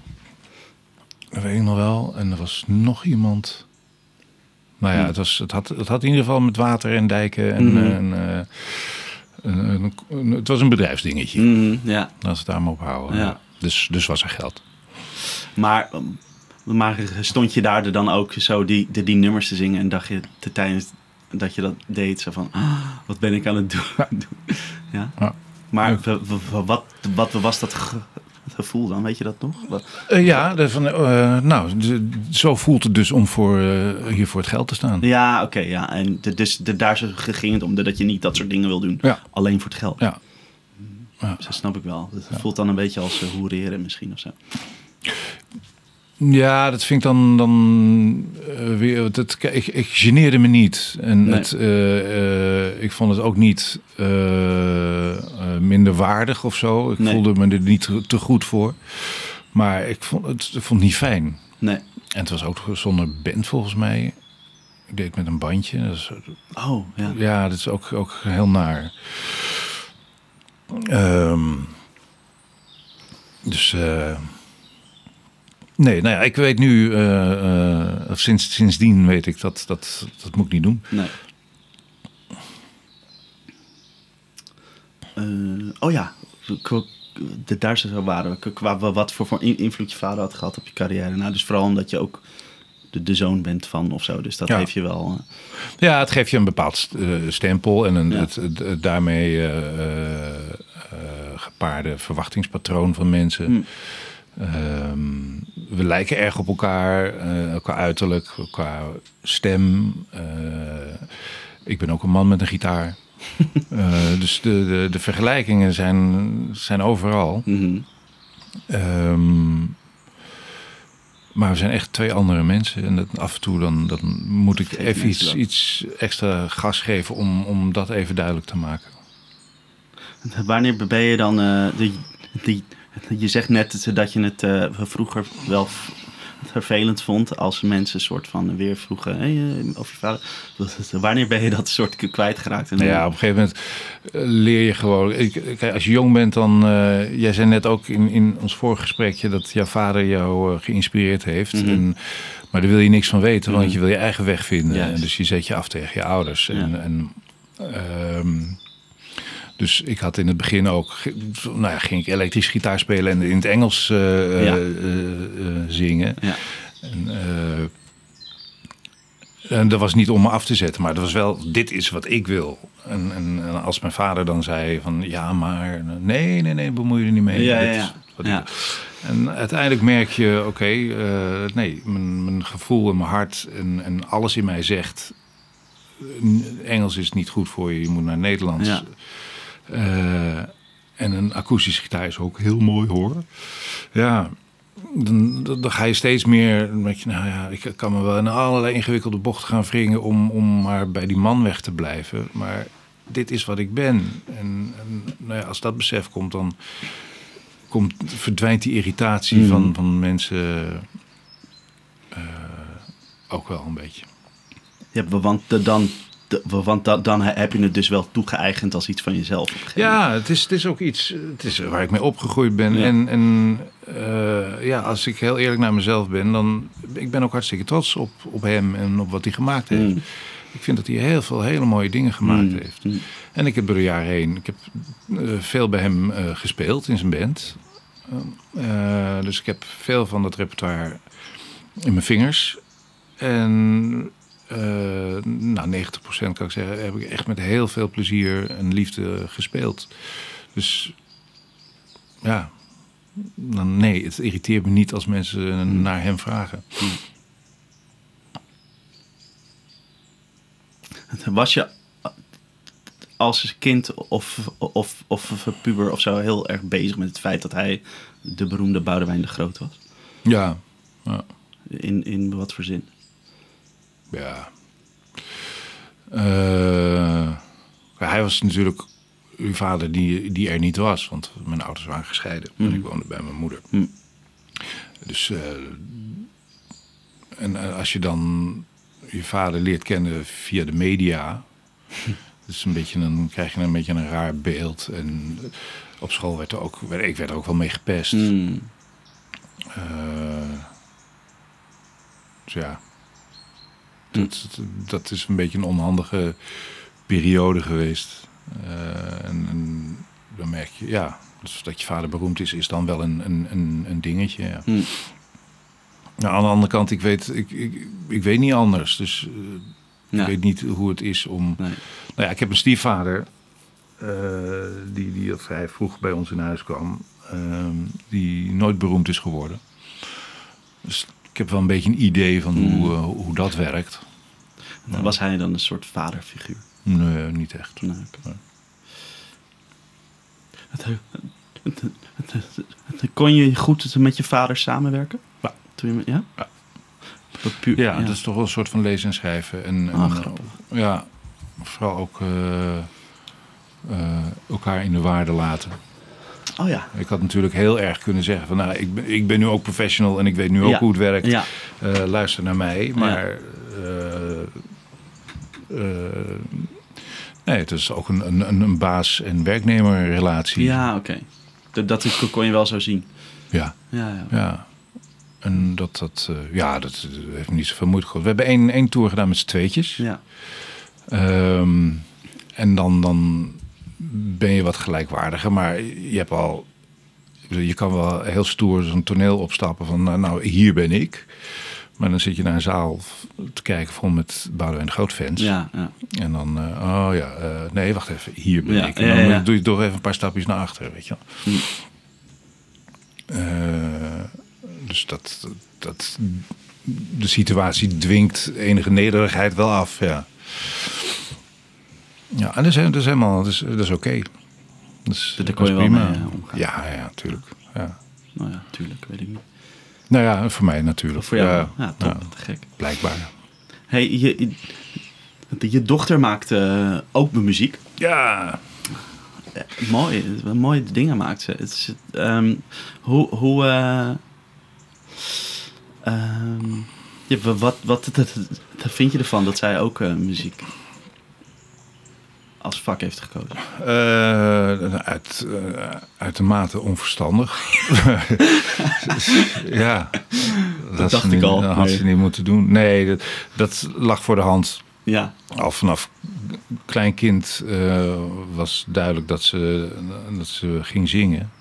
Dat weet ik nog wel. En er was nog iemand. Nou ja, Hmm. het, was, het, had, het had in ieder geval met water en dijken. En, en, eh, een- een- een- het was een bedrijfsdingetje. Mhm, ja. Als we het daar maar op houden. Ja. Dus, dus was er geld. Maar, maar stond je daar dan ook zo die, die, die nummers te zingen en dacht je te tijdens dat je dat deed zo van, ah, wat ben ik aan het doen? Ja. Ja. Maar Ja. wat, wat was dat gevoel dan? Weet je dat nog? Eh, ja, de, van, eh, nou, de- zo voelt het dus om voor, eh, hier voor het geld te staan. Ja, oké, ja. En de, dus de, daar ging het om dat je niet dat soort dingen wil doen. Ja. Alleen voor het geld. Ja. Ja. Dat snap ik wel. Dat voelt dan een beetje als hoereren misschien of zo. Ja, dat vind ik dan, dan eh, weer. Dat, ik, ik geneerde me niet. En Nee. het, eh, eh, ik vond het ook niet minder waardig of zo. Ik Nee. voelde me er niet te, te goed voor. Maar ik vond het, ik vond het niet fijn. Nee. En het was ook zonder band volgens mij. Ik deed met een bandje. Oh, ja. ja, dat is ook, ook heel naar. Ehm, dus. eh, nee, nou ja, ik weet nu. eh, eh, of sinds, sindsdien weet ik dat, dat dat moet ik niet doen. Nee. Eh, oh ja, de, daar zo waren we. K- Qua wat voor, voor in- invloed je vader had gehad op je carrière. Nou, dus vooral omdat je ook de, de zoon bent van of zo. Dus dat Ja. heeft je wel... eh, Ja, het geeft je een bepaald st- eh, stempel en een, Ja. het, het- het daarmee eh, eh, eh, gepaarde verwachtingspatroon van mensen. Hmm. Ehm, we lijken erg op elkaar, eh, qua uiterlijk, qua stem. Eh, ik ben ook een man met een gitaar. Eh, dus de, de, de vergelijkingen zijn, zijn overal. mhm. Ehm, maar we zijn echt twee andere mensen. En dat, af en toe dan, dan moet ik even iets, iets extra gas geven om, om dat even duidelijk te maken. Wanneer ben je dan... die, die, je zegt net dat je het eh, vroeger wel vervelend vond als mensen soort van weer vroegen hey, eh, of je vader. Wanneer ben je dat soort kwijtgeraakt? En ja, op een gegeven moment eh, leer je gewoon. Ik, kijk, als je jong bent, dan. jij zei net ook in, in ons vorige gesprekje dat jouw vader jou geïnspireerd heeft. Mhm. en, maar daar wil je niks van weten, want Mhm. je wil je eigen weg vinden. En dus je zet je af tegen je ouders. En, Ja. en, ehm, dus ik had in het begin ook. Nou ja, ging ik elektrisch gitaar spelen en in het Engels eh, Ja. eh, eh, zingen. Ja. En, en dat was niet om me af te zetten, maar dat was wel, dit is wat ik wil. En, en, en als mijn vader dan zei van, ja, maar nee, nee, nee, bemoei je er niet mee. Ja, Dit ja. En uiteindelijk merk je, oké, nee, mijn, mijn gevoel en mijn hart en, en alles in mij zegt, Engels is niet goed voor je, je moet naar Nederlands. Ja. Eh, en een akoestische gitaar is ook heel mooi hoor. Ja, dan, dan ga je steeds meer. denk je, nou ja, ik kan me wel in allerlei ingewikkelde bochten gaan wringen om, om maar bij die man weg te blijven. Maar dit is wat ik ben. En, en nou ja, als dat besef komt, dan komt, verdwijnt die irritatie Mhm. van, van mensen eh, ook wel een beetje. Ja, want dan, want da- dan heb je het dus wel toegeëigend als iets van jezelf. een Ja, het is, het is ook iets het is waar ik mee opgegroeid ben. Ja. En, en eh, ja, als ik heel eerlijk naar mezelf ben, dan ik ben ook hartstikke trots op, op hem en op wat hij gemaakt heeft. Mm. Ik vind dat hij heel veel hele mooie dingen gemaakt Mm. heeft. Mm. En ik heb door de jaren heen, ik heb eh, veel bij hem eh, gespeeld in zijn band. Dus ik heb veel van dat repertoire in mijn vingers. En eh nou, 90% kan ik zeggen, heb ik echt met heel veel plezier en liefde gespeeld. Dus ja, dan, nee, het irriteert me niet als mensen naar hem vragen. moment. Was je als kind of, of, of puber of zo heel erg bezig met het feit dat hij de beroemde Boudewijn de Groot was? Ja, ja. In, in wat voor zin? Ja. Eh, hij was natuurlijk uw vader die, die er niet was, want mijn ouders waren gescheiden en Mhm. ik woonde bij mijn moeder. Mhm. Dus eh, en eh, als je dan je vader leert kennen via de media, dus een beetje een, krijg je een beetje een raar beeld. En op school werd er ook, werd- ik werd er ook wel mee gepest. Mm. Eh, dus ja, dat, dat is een beetje een onhandige periode geweest. Eh, en, en dan merk je, ja, dus dat je vader beroemd is, is dan wel een, een, een, een dingetje. Ja. Mm. Nou, aan de andere kant, ik weet, ik, ik, ik weet niet anders. Dus Ja. ik weet niet hoe het is om. Nee. Nou ja, ik heb een stiefvader. eh, die, die al vrij vroeg bij ons in huis kwam. ehm, die nooit beroemd is geworden. Dus ik heb wel een beetje een idee van Mm. hoe, eh, hoe dat werkt. Was hij dan een soort vaderfiguur? Nee, niet echt. Nee, Kon je goed met je vader samenwerken? Ja. Toen je, ja? Ja. Dat puur, Ja, dat is toch wel een soort van lezen en schrijven. En, en, Ah, grappig. ja, vooral ook eh, eh, elkaar in de waarde laten. Oh ja. Ik had natuurlijk heel erg kunnen zeggen van, nou, ik ben, ik ben nu ook professional en ik weet nu ook Ja. hoe het werkt. Ja. Eh, luister naar mij. Maar eh, eh, nee, het is ook een, een, een- baas- en werknemerrelatie. Ja, oké. Dat, dat kon je wel zo zien. Ja, Ja, ja. ja. En dat, dat, eh, ja, dat heeft me niet zoveel moeite gehad. We hebben één, één tour gedaan met z'n tweetjes. ja. Ehm, en dan, dan ben je wat gelijkwaardiger. Maar je hebt al... Je kan wel heel stoer zo'n toneel opstappen van... Nou, nou, hier ben ik. Maar dan zit je naar een zaal te kijken vol met Boudewijn de Groot fans. Ja, ja. En dan, eh, oh ja, eh, nee, wacht even, hier ben Ja, ik. En dan ja. doe je toch even een paar stapjes naar achter, weet je wel. Hm. Eh, dus dat, dat, de situatie dwingt enige nederigheid wel af, ja. Ja, en dat is, dat is helemaal, dat is, dat is oké. Dat is, Daar kon je wel prima. mee, eh, omgaan. Ja, ja, natuurlijk. Ja. Nou ja, tuurlijk, weet ik niet. Nou ja, voor mij natuurlijk. Voor jou? Ja, Ja, top. ja, Te gek. blijkbaar. Hey, je, je, je dochter maakt eh, ook muziek. Ja, Eh, mooi, mooie dingen maakt ze. Het is, ehm, hoe, hoe, ja, wa- wat, wat, wat, wat vind je ervan dat zij ook muziek als vak heeft gekozen? Eh, uit, eh, uitermate onverstandig. ja. Dat, dacht ik al. Dat had Nee. ze niet moeten doen. Nee, dat, dat lag voor de hand. Ja, Al vanaf klein kind eh, was duidelijk dat ze, dat ze ging zingen.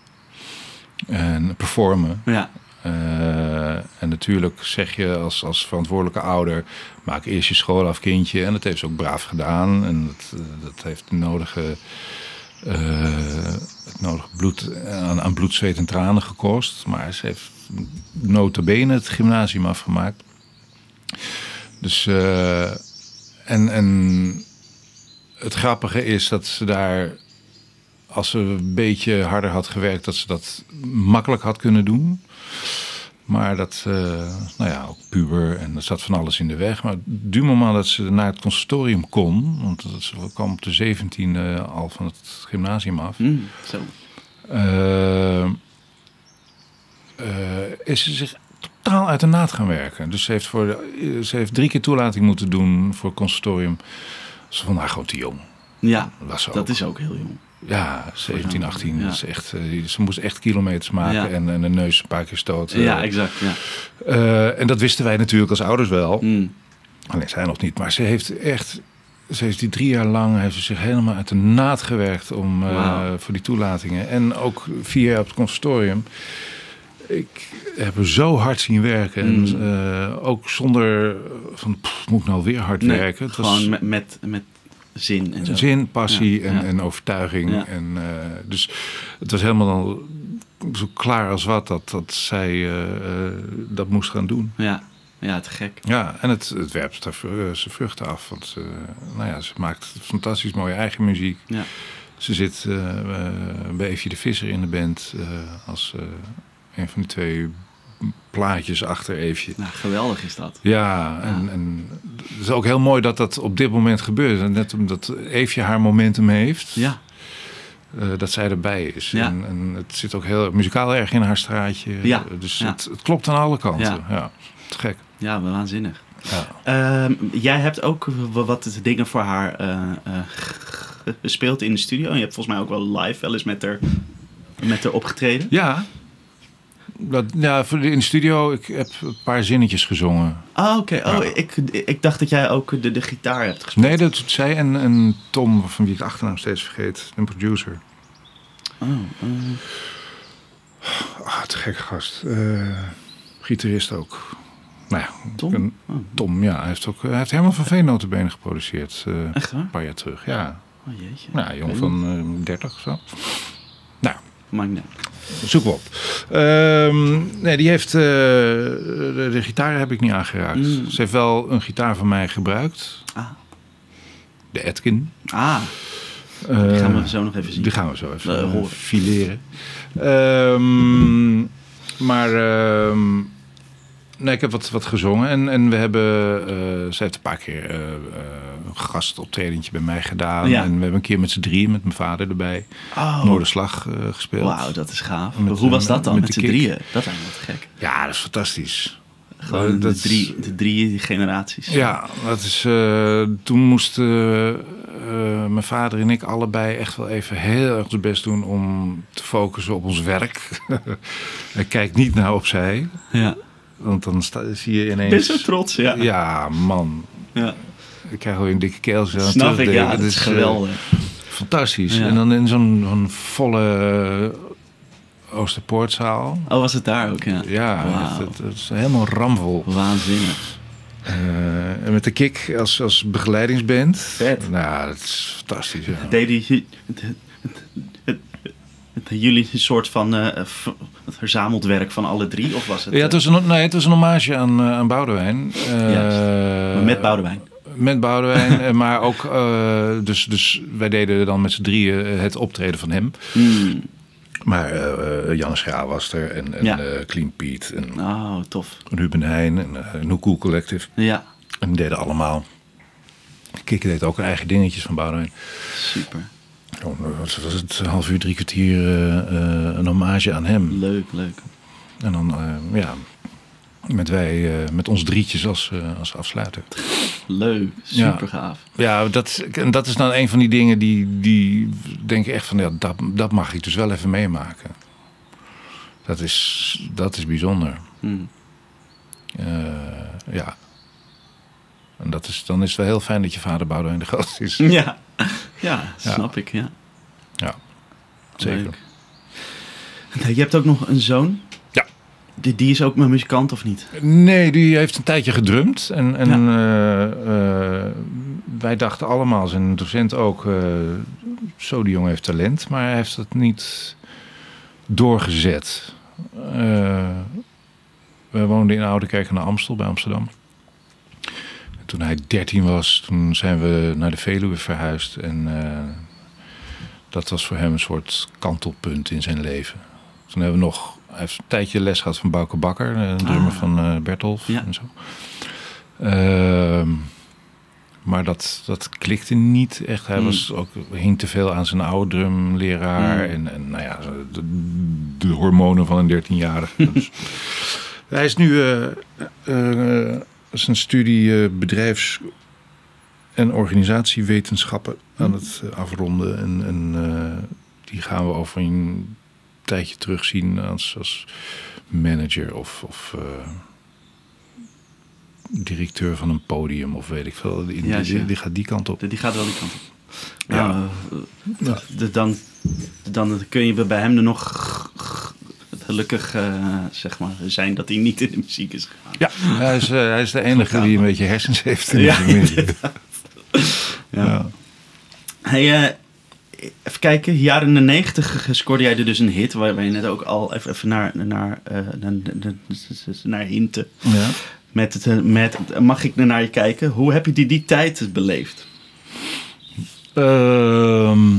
En performen. ja, Eh, en natuurlijk zeg je als, als verantwoordelijke ouder... maak eerst je school af, kindje. En dat heeft ze ook braaf gedaan. En dat, eh, dat heeft de nodige, eh, het nodige bloed, aan, aan bloed, zweet en tranen gekost. Maar ze heeft nota bene het gymnasium afgemaakt. Dus... en, en het grappige is dat ze daar... als ze een beetje harder had gewerkt... dat ze dat makkelijk had kunnen doen... Maar dat, eh, nou ja, ook puber en er zat van alles in de weg. Maar du moment dat ze naar het conservatorium kon, want dat, ze kwam op de 17e al van het gymnasium af, Mm, zo. eh, eh, is ze zich totaal uit de naad gaan werken. Dus ze heeft, voor de- ze heeft drie keer toelating moeten doen voor het conservatorium. Ze vond haar gewoon te jong. Ja, Dat was dat is ook heel jong. Ja, 17, 18. Ja. Dat is echt, eh, ze moest echt kilometers maken Ja. en, en de neus een paar keer stoten. ja, exact. Ja. Eh, en dat wisten wij natuurlijk als ouders wel. Mm, Alleen zij nog niet. Maar ze heeft echt... Ze heeft die drie jaar lang heeft ze zich helemaal uit de naad gewerkt om, eh, voor die toelatingen. En ook vier jaar op het conservatorium. Ik heb zo hard zien werken. En Mm. ook zonder van, pff, moet ik nou weer hard nee, werken? Het gewoon met, met, met zin en zo. Zin, passie Ja, en, ja. en overtuiging. Ja. En, eh, dus het was helemaal zo klaar als wat dat, dat zij eh, eh, dat moest gaan doen. Ja, ja, te gek. Ja, en het, het werpt er eh, zijn vruchten af. Want nou ja, ze maakt fantastisch mooie eigen muziek. Ja. Ze zit bij Evie de Visser in de band als een van die twee plaatjes achter Eefje. Nou, geweldig is dat. Ja, en, en het is ook heel mooi dat dat op dit moment gebeurt. En net omdat Eefje haar momentum heeft, Ja, eh, dat zij erbij is. Ja. En, en het zit ook heel muzikaal erg in haar straatje. Ja, Dus ja. Het, het klopt aan alle kanten. Ja. Te gek. ja, waanzinnig. Ja. Ehm, jij hebt ook wat dingen voor haar eh, eh, gespeeld in de studio. En je hebt volgens mij ook wel live wel eens met haar, met haar opgetreden. Ja. Dat, ja, de, in de studio, ik heb een paar zinnetjes gezongen. Ah, oké. Oh, Ja. ik, ik dacht dat jij ook de, de gitaar hebt gespeeld. Nee, dat doet zij en, en Tom, van wie ik de achternaam steeds vergeet, een producer. Oh, eh, Ah, te gek gast. Eh, gitarist ook. Nou ja, Tom? een- Oh, Tom, ja, hij heeft ook hij heeft Herman van Veen notabene geproduceerd. eh, echt waar? een paar jaar terug, ja. Oh jeetje. Nou, jong van eh 30 of zo. Nou, Maakt niet zoek op. Ehm, nee, die heeft... eh, de, de gitaar heb ik niet aangeraakt. Mm. Ze heeft wel een gitaar van mij gebruikt. Ah, De Atkin. ah die Eh, gaan we zo nog even zien. Die gaan we zo even Eh, eh, fileren. Ehm, maar ehm, nee, ik heb wat, wat gezongen. En, en we hebben... eh, ze heeft een paar keer eh, eh, een gastoptredentje bij mij gedaan. Ja. En we hebben een keer met z'n drieën, met mijn vader erbij... Oh, Noorderslag eh, gespeeld. wauw, dat is gaaf. Met, Hoe was dat dan, met met z'n drieën? Dat wat gek. Ja, dat is fantastisch. Gewoon dat de, is- drie, de drie generaties. Ja, dat is, toen moesten mijn vader en ik allebei echt wel even heel erg ons best doen om te focussen op ons werk. Hij kijkt niet naar opzij, ja. Want dan sta, zie je ben ineens... zo trots, ja. Ja, man. Ja. Ik krijg alweer een dikke keel. Snap ik, ja. Het Dat is eh, geweldig. fantastisch. Ja. En dan in zo'n volle eh, Oosterpoortzaal. Oh, was het daar ook, ja. Ja, het, het- het is helemaal ramvol. Waanzinnig. Eh, en met de kick als, als begeleidingsband. Vet. Nou, dat is fantastisch. Ja. Jullie... Jullie een soort van eh, v- het verzameld werk van alle drie? Of was het... Ja, het was een, nee, het was een hommage aan, eh, aan Boudewijn. Eh, Juist. Met Boudewijn. Met Boudewijn, eh, maar ook... eh, dus, dus wij deden dan met z'n drieën eh, het optreden van hem. Hmm. Maar eh eh, Jan Schra was er en, en Ja. eh, Clean Pete en Oh, tof. Ruben Heijn en uh, Cool Collective. Ja, En die deden allemaal... Kikker deed ook eigen dingetjes van Boudewijn. super. Oh, wat was het? Een half uur, drie kwartier eh, eh, een hommage aan hem. Leuk, leuk. En dan, eh, ja, met wij, eh, met ons drietjes als, eh, als afsluiter. Leuk, super gaaf. Ja, dat, en dat is dan een van die dingen die, die denk ik echt van, ja, dat, dat mag ik dus wel even meemaken. Dat is, dat is bijzonder. Hmm. Eh, ja. En dat is, dan is het wel heel fijn dat je vader Boudewijn de Groot is. Ja. ja, snap ik, ja. Ja, zeker. Leuk. Je hebt ook nog een zoon. Ja. Die, die is ook mijn muzikant of niet? Nee, die heeft een tijdje gedrumd. En, en Ja. eh, eh, wij dachten allemaal, zijn docent ook, eh, zo die jongen heeft talent. Maar hij heeft het niet doorgezet. We woonden in Oudekerk aan de Amstel bij Amsterdam. En toen hij 13 was, toen zijn we naar de Veluwe verhuisd. En eh, dat was voor hem een soort kantelpunt in zijn leven. Toen hebben we nog Hij heeft een tijdje les gehad van Bouke Bakker, een drummer Ah. van eh Bertolf Ja. en zo. Ehm, maar dat, dat klikte niet echt. Hij Hmm. was ook, hing te veel aan zijn oude drumleraar. Hmm. En, en nou ja, de, de hormonen van een 13-jarige. Dus hij is nu eh, zijn studie eh, bedrijfs- en organisatiewetenschappen aan het eh, afronden. En, en eh, die gaan we over een tijdje terugzien als, als manager of, of directeur van een podium of weet ik veel. Die, Ja, die, gaat die kant op. Die gaat wel die kant op. Ja. Dan, dan kun je bij hem er nog gelukkig eh, zeg maar, zijn dat hij niet in de muziek is gegaan. Ja, hij is, eh, hij is de enige die een beetje hersens heeft in Ja, de familie. Ja. Ja. Hey, eh, even kijken. Jaren de negentig scoorde jij er dus een hit. Waar, je net ook al even, even naar, naar, eh, naar, naar, naar hinten. Ja. Met het, met, mag ik er naar je kijken? Hoe heb je die, die tijd beleefd? Ehm,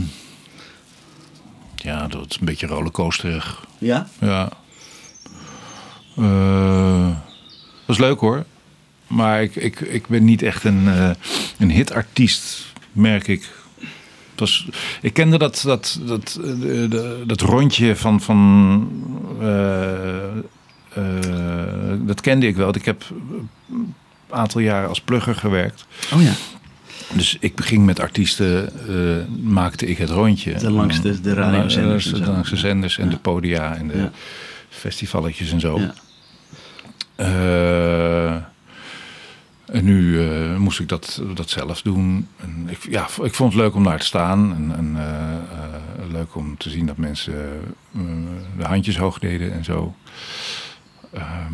ja, dat is een beetje rollercoasterig. Ja? Ja. Eh, dat is leuk hoor. Maar ik, ik, ik ben niet echt een, eh, een hitartiest, merk ik. Het was, ik kende dat, dat, dat, eh, de- de- dat rondje van. van dat kende ik wel. Ik heb een aantal jaren als plugger gewerkt. Oh ja. Dus ik ging met artiesten, eh, maakte ik het rondje. De langs de- de radiozenders en De de zenders en Ja. de podia en de Ja. festivalletjes en zo. ja. Eh, en nu eh, moest ik dat, dat zelf doen. En ik, ja, ik vond het leuk om daar te staan. En, en leuk om te zien dat mensen de handjes hoog deden en zo. Ehm,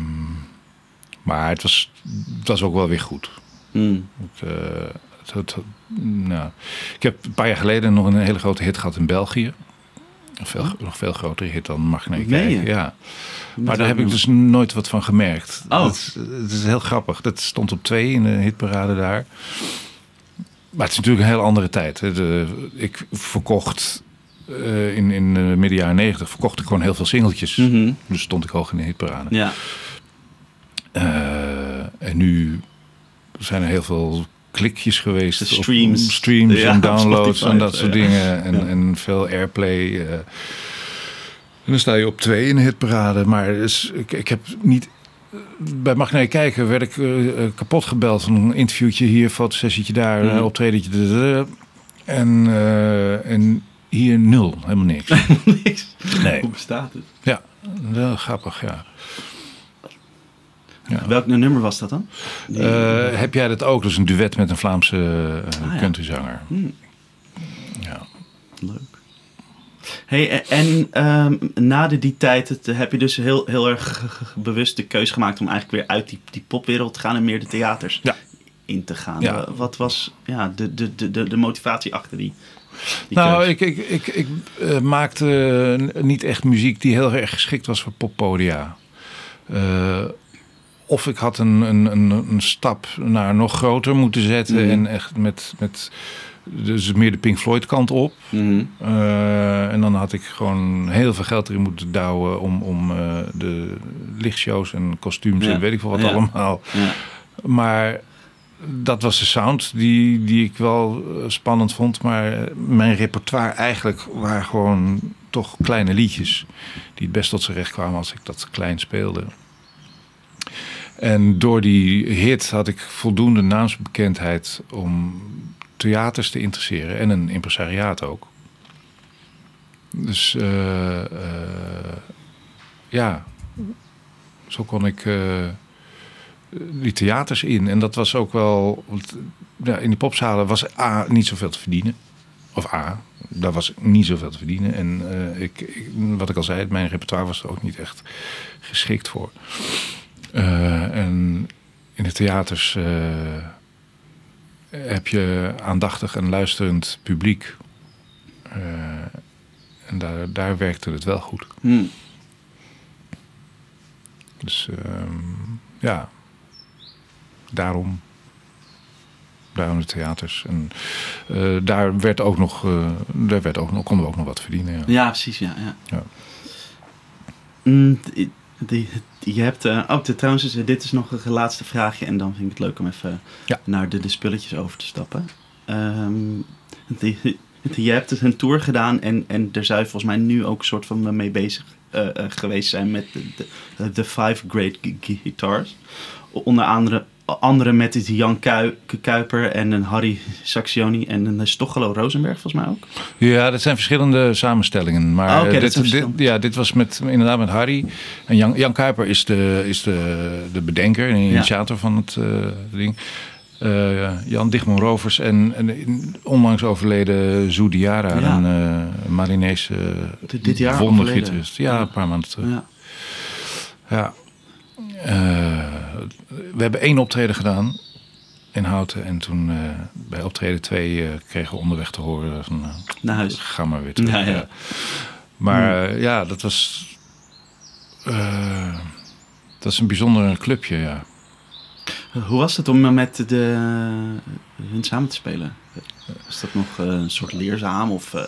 maar het was, het was ook wel weer goed. Hmm. Het, nou, ik heb een paar jaar geleden nog een hele grote hit gehad in België. Veel, nog veel grotere hit dan Mag Nee? Ja. Met Maar daar heb ik dus nooit wat van gemerkt. Oh. Het, is- is heel grappig. Dat stond op twee in de hitparade daar. Maar het is natuurlijk een heel andere tijd. hè. De, ik verkocht eh, in, in de midden jaren negentig verkocht ik gewoon heel veel singeltjes. Mhm. Dus stond ik hoog in de hitparade. Ja. Eh, en nu zijn er heel veel klikjes geweest. De op streams. streams Ja, en downloads en dat soort ja. dingen. En, Ja. en veel airplay. eh. en dan sta je op twee in de hitparade. Maar dus, ik, ik heb niet... Bij Mag naar kijken werd ik eh, eh, kapot gebeld van een interviewtje hier, fotosessietje daar, een optredentje. En, en hier nul, helemaal niks. Niks. Nee. Hoe bestaat het? Ja, wel grappig, ja. Ja. Welk nummer was dat dan? Die- Eh, heb jij dat ook? Dus een duet met een Vlaamse Ah, ja. countryzanger. Hmm. Ja. Leuk. Hey, en ehm, na de, die tijd het, heb je dus heel, heel erg bewust de keuze gemaakt om eigenlijk weer uit die, die popwereld te gaan en meer de theaters Ja. in te gaan. Ja. Wa- Wat was ja, de, de, de, de, de motivatie achter die, die Nou, ik, ik, ik, ik eh, maakte niet echt muziek die heel erg geschikt was voor poppodia. Of ik had een, een, een, een stap naar nog groter moeten zetten Mhm. en echt met, met dus meer de Pink Floyd kant op. Mhm. Eh, en dan had ik gewoon heel veel geld erin moeten douwen om, om eh, de lichtshows en kostuums Ja. en weet ik veel wat Ja. allemaal. Ja. Maar dat was de sound die, die ik wel eh, spannend vond. Maar mijn repertoire eigenlijk waren gewoon toch kleine liedjes. Die het best tot zijn recht kwamen als ik dat klein speelde. En door die hit had ik voldoende naamsbekendheid om theaters te interesseren. En een impresariaat ook. Dus eh, eh, ja, zo kon ik eh, die theaters in. En dat was ook wel. ja, in die popzalen was A niet zoveel te verdienen. Of A, daar was niet zoveel te verdienen. En ik, ik- wat ik al zei, mijn repertoire was er ook niet echt geschikt voor. Eh, en in de theaters eh, heb je aandachtig en luisterend publiek. Eh, en daar, daar werkte het wel goed. Hm. Dus ehm, ja, daarom. Daarom de theaters. En daar werd ook nog, daar werd ook nog, konden we ook nog wat verdienen. Ja. Ja, precies. Ja, ja. Ja. Mm, die, je hebt... eh, oh, trouwens, is- dit is nog een laatste vraagje. En dan vind ik het leuk om even Ja. naar de, de spulletjes over te stappen. Ehm, die, je hebt dus een tour gedaan. En, en daar zou je volgens mij nu ook een soort van mee bezig eh, eh, geweest zijn met de, de, de Five Great Gu- Guitars. Onder andere, andere met die Jan Kui- Kuiper en een Harry Saxioni en een Stochelo Rosenberg volgens mij ook. Ja, dat zijn verschillende samenstellingen. Maar Ah, eh, dit, dit, ja, dit was met, inderdaad met Harry. En Jan, Jan Kuiper is de, is de, de bedenker en initiator van het eh, ding. Eh, Jan Digmon Rovers en, en onlangs overleden Zoe Diara, Ja. een Marinese Dit- dit jaar wondergitarist. Ja, Ja. een paar maanden terug. Ja. Ja. We hebben één optreden gedaan in Houten. En toen eh, bij optreden twee eh, kregen we onderweg te horen van... eh, Naar huis. Ga maar weer terug. Ja, Ja, ja. Maar eh, ja, dat was... dat is een bijzonder clubje, ja. Hoe was het om met de, hun samen te spelen? Is dat nog eh, een soort leerzaam of eh,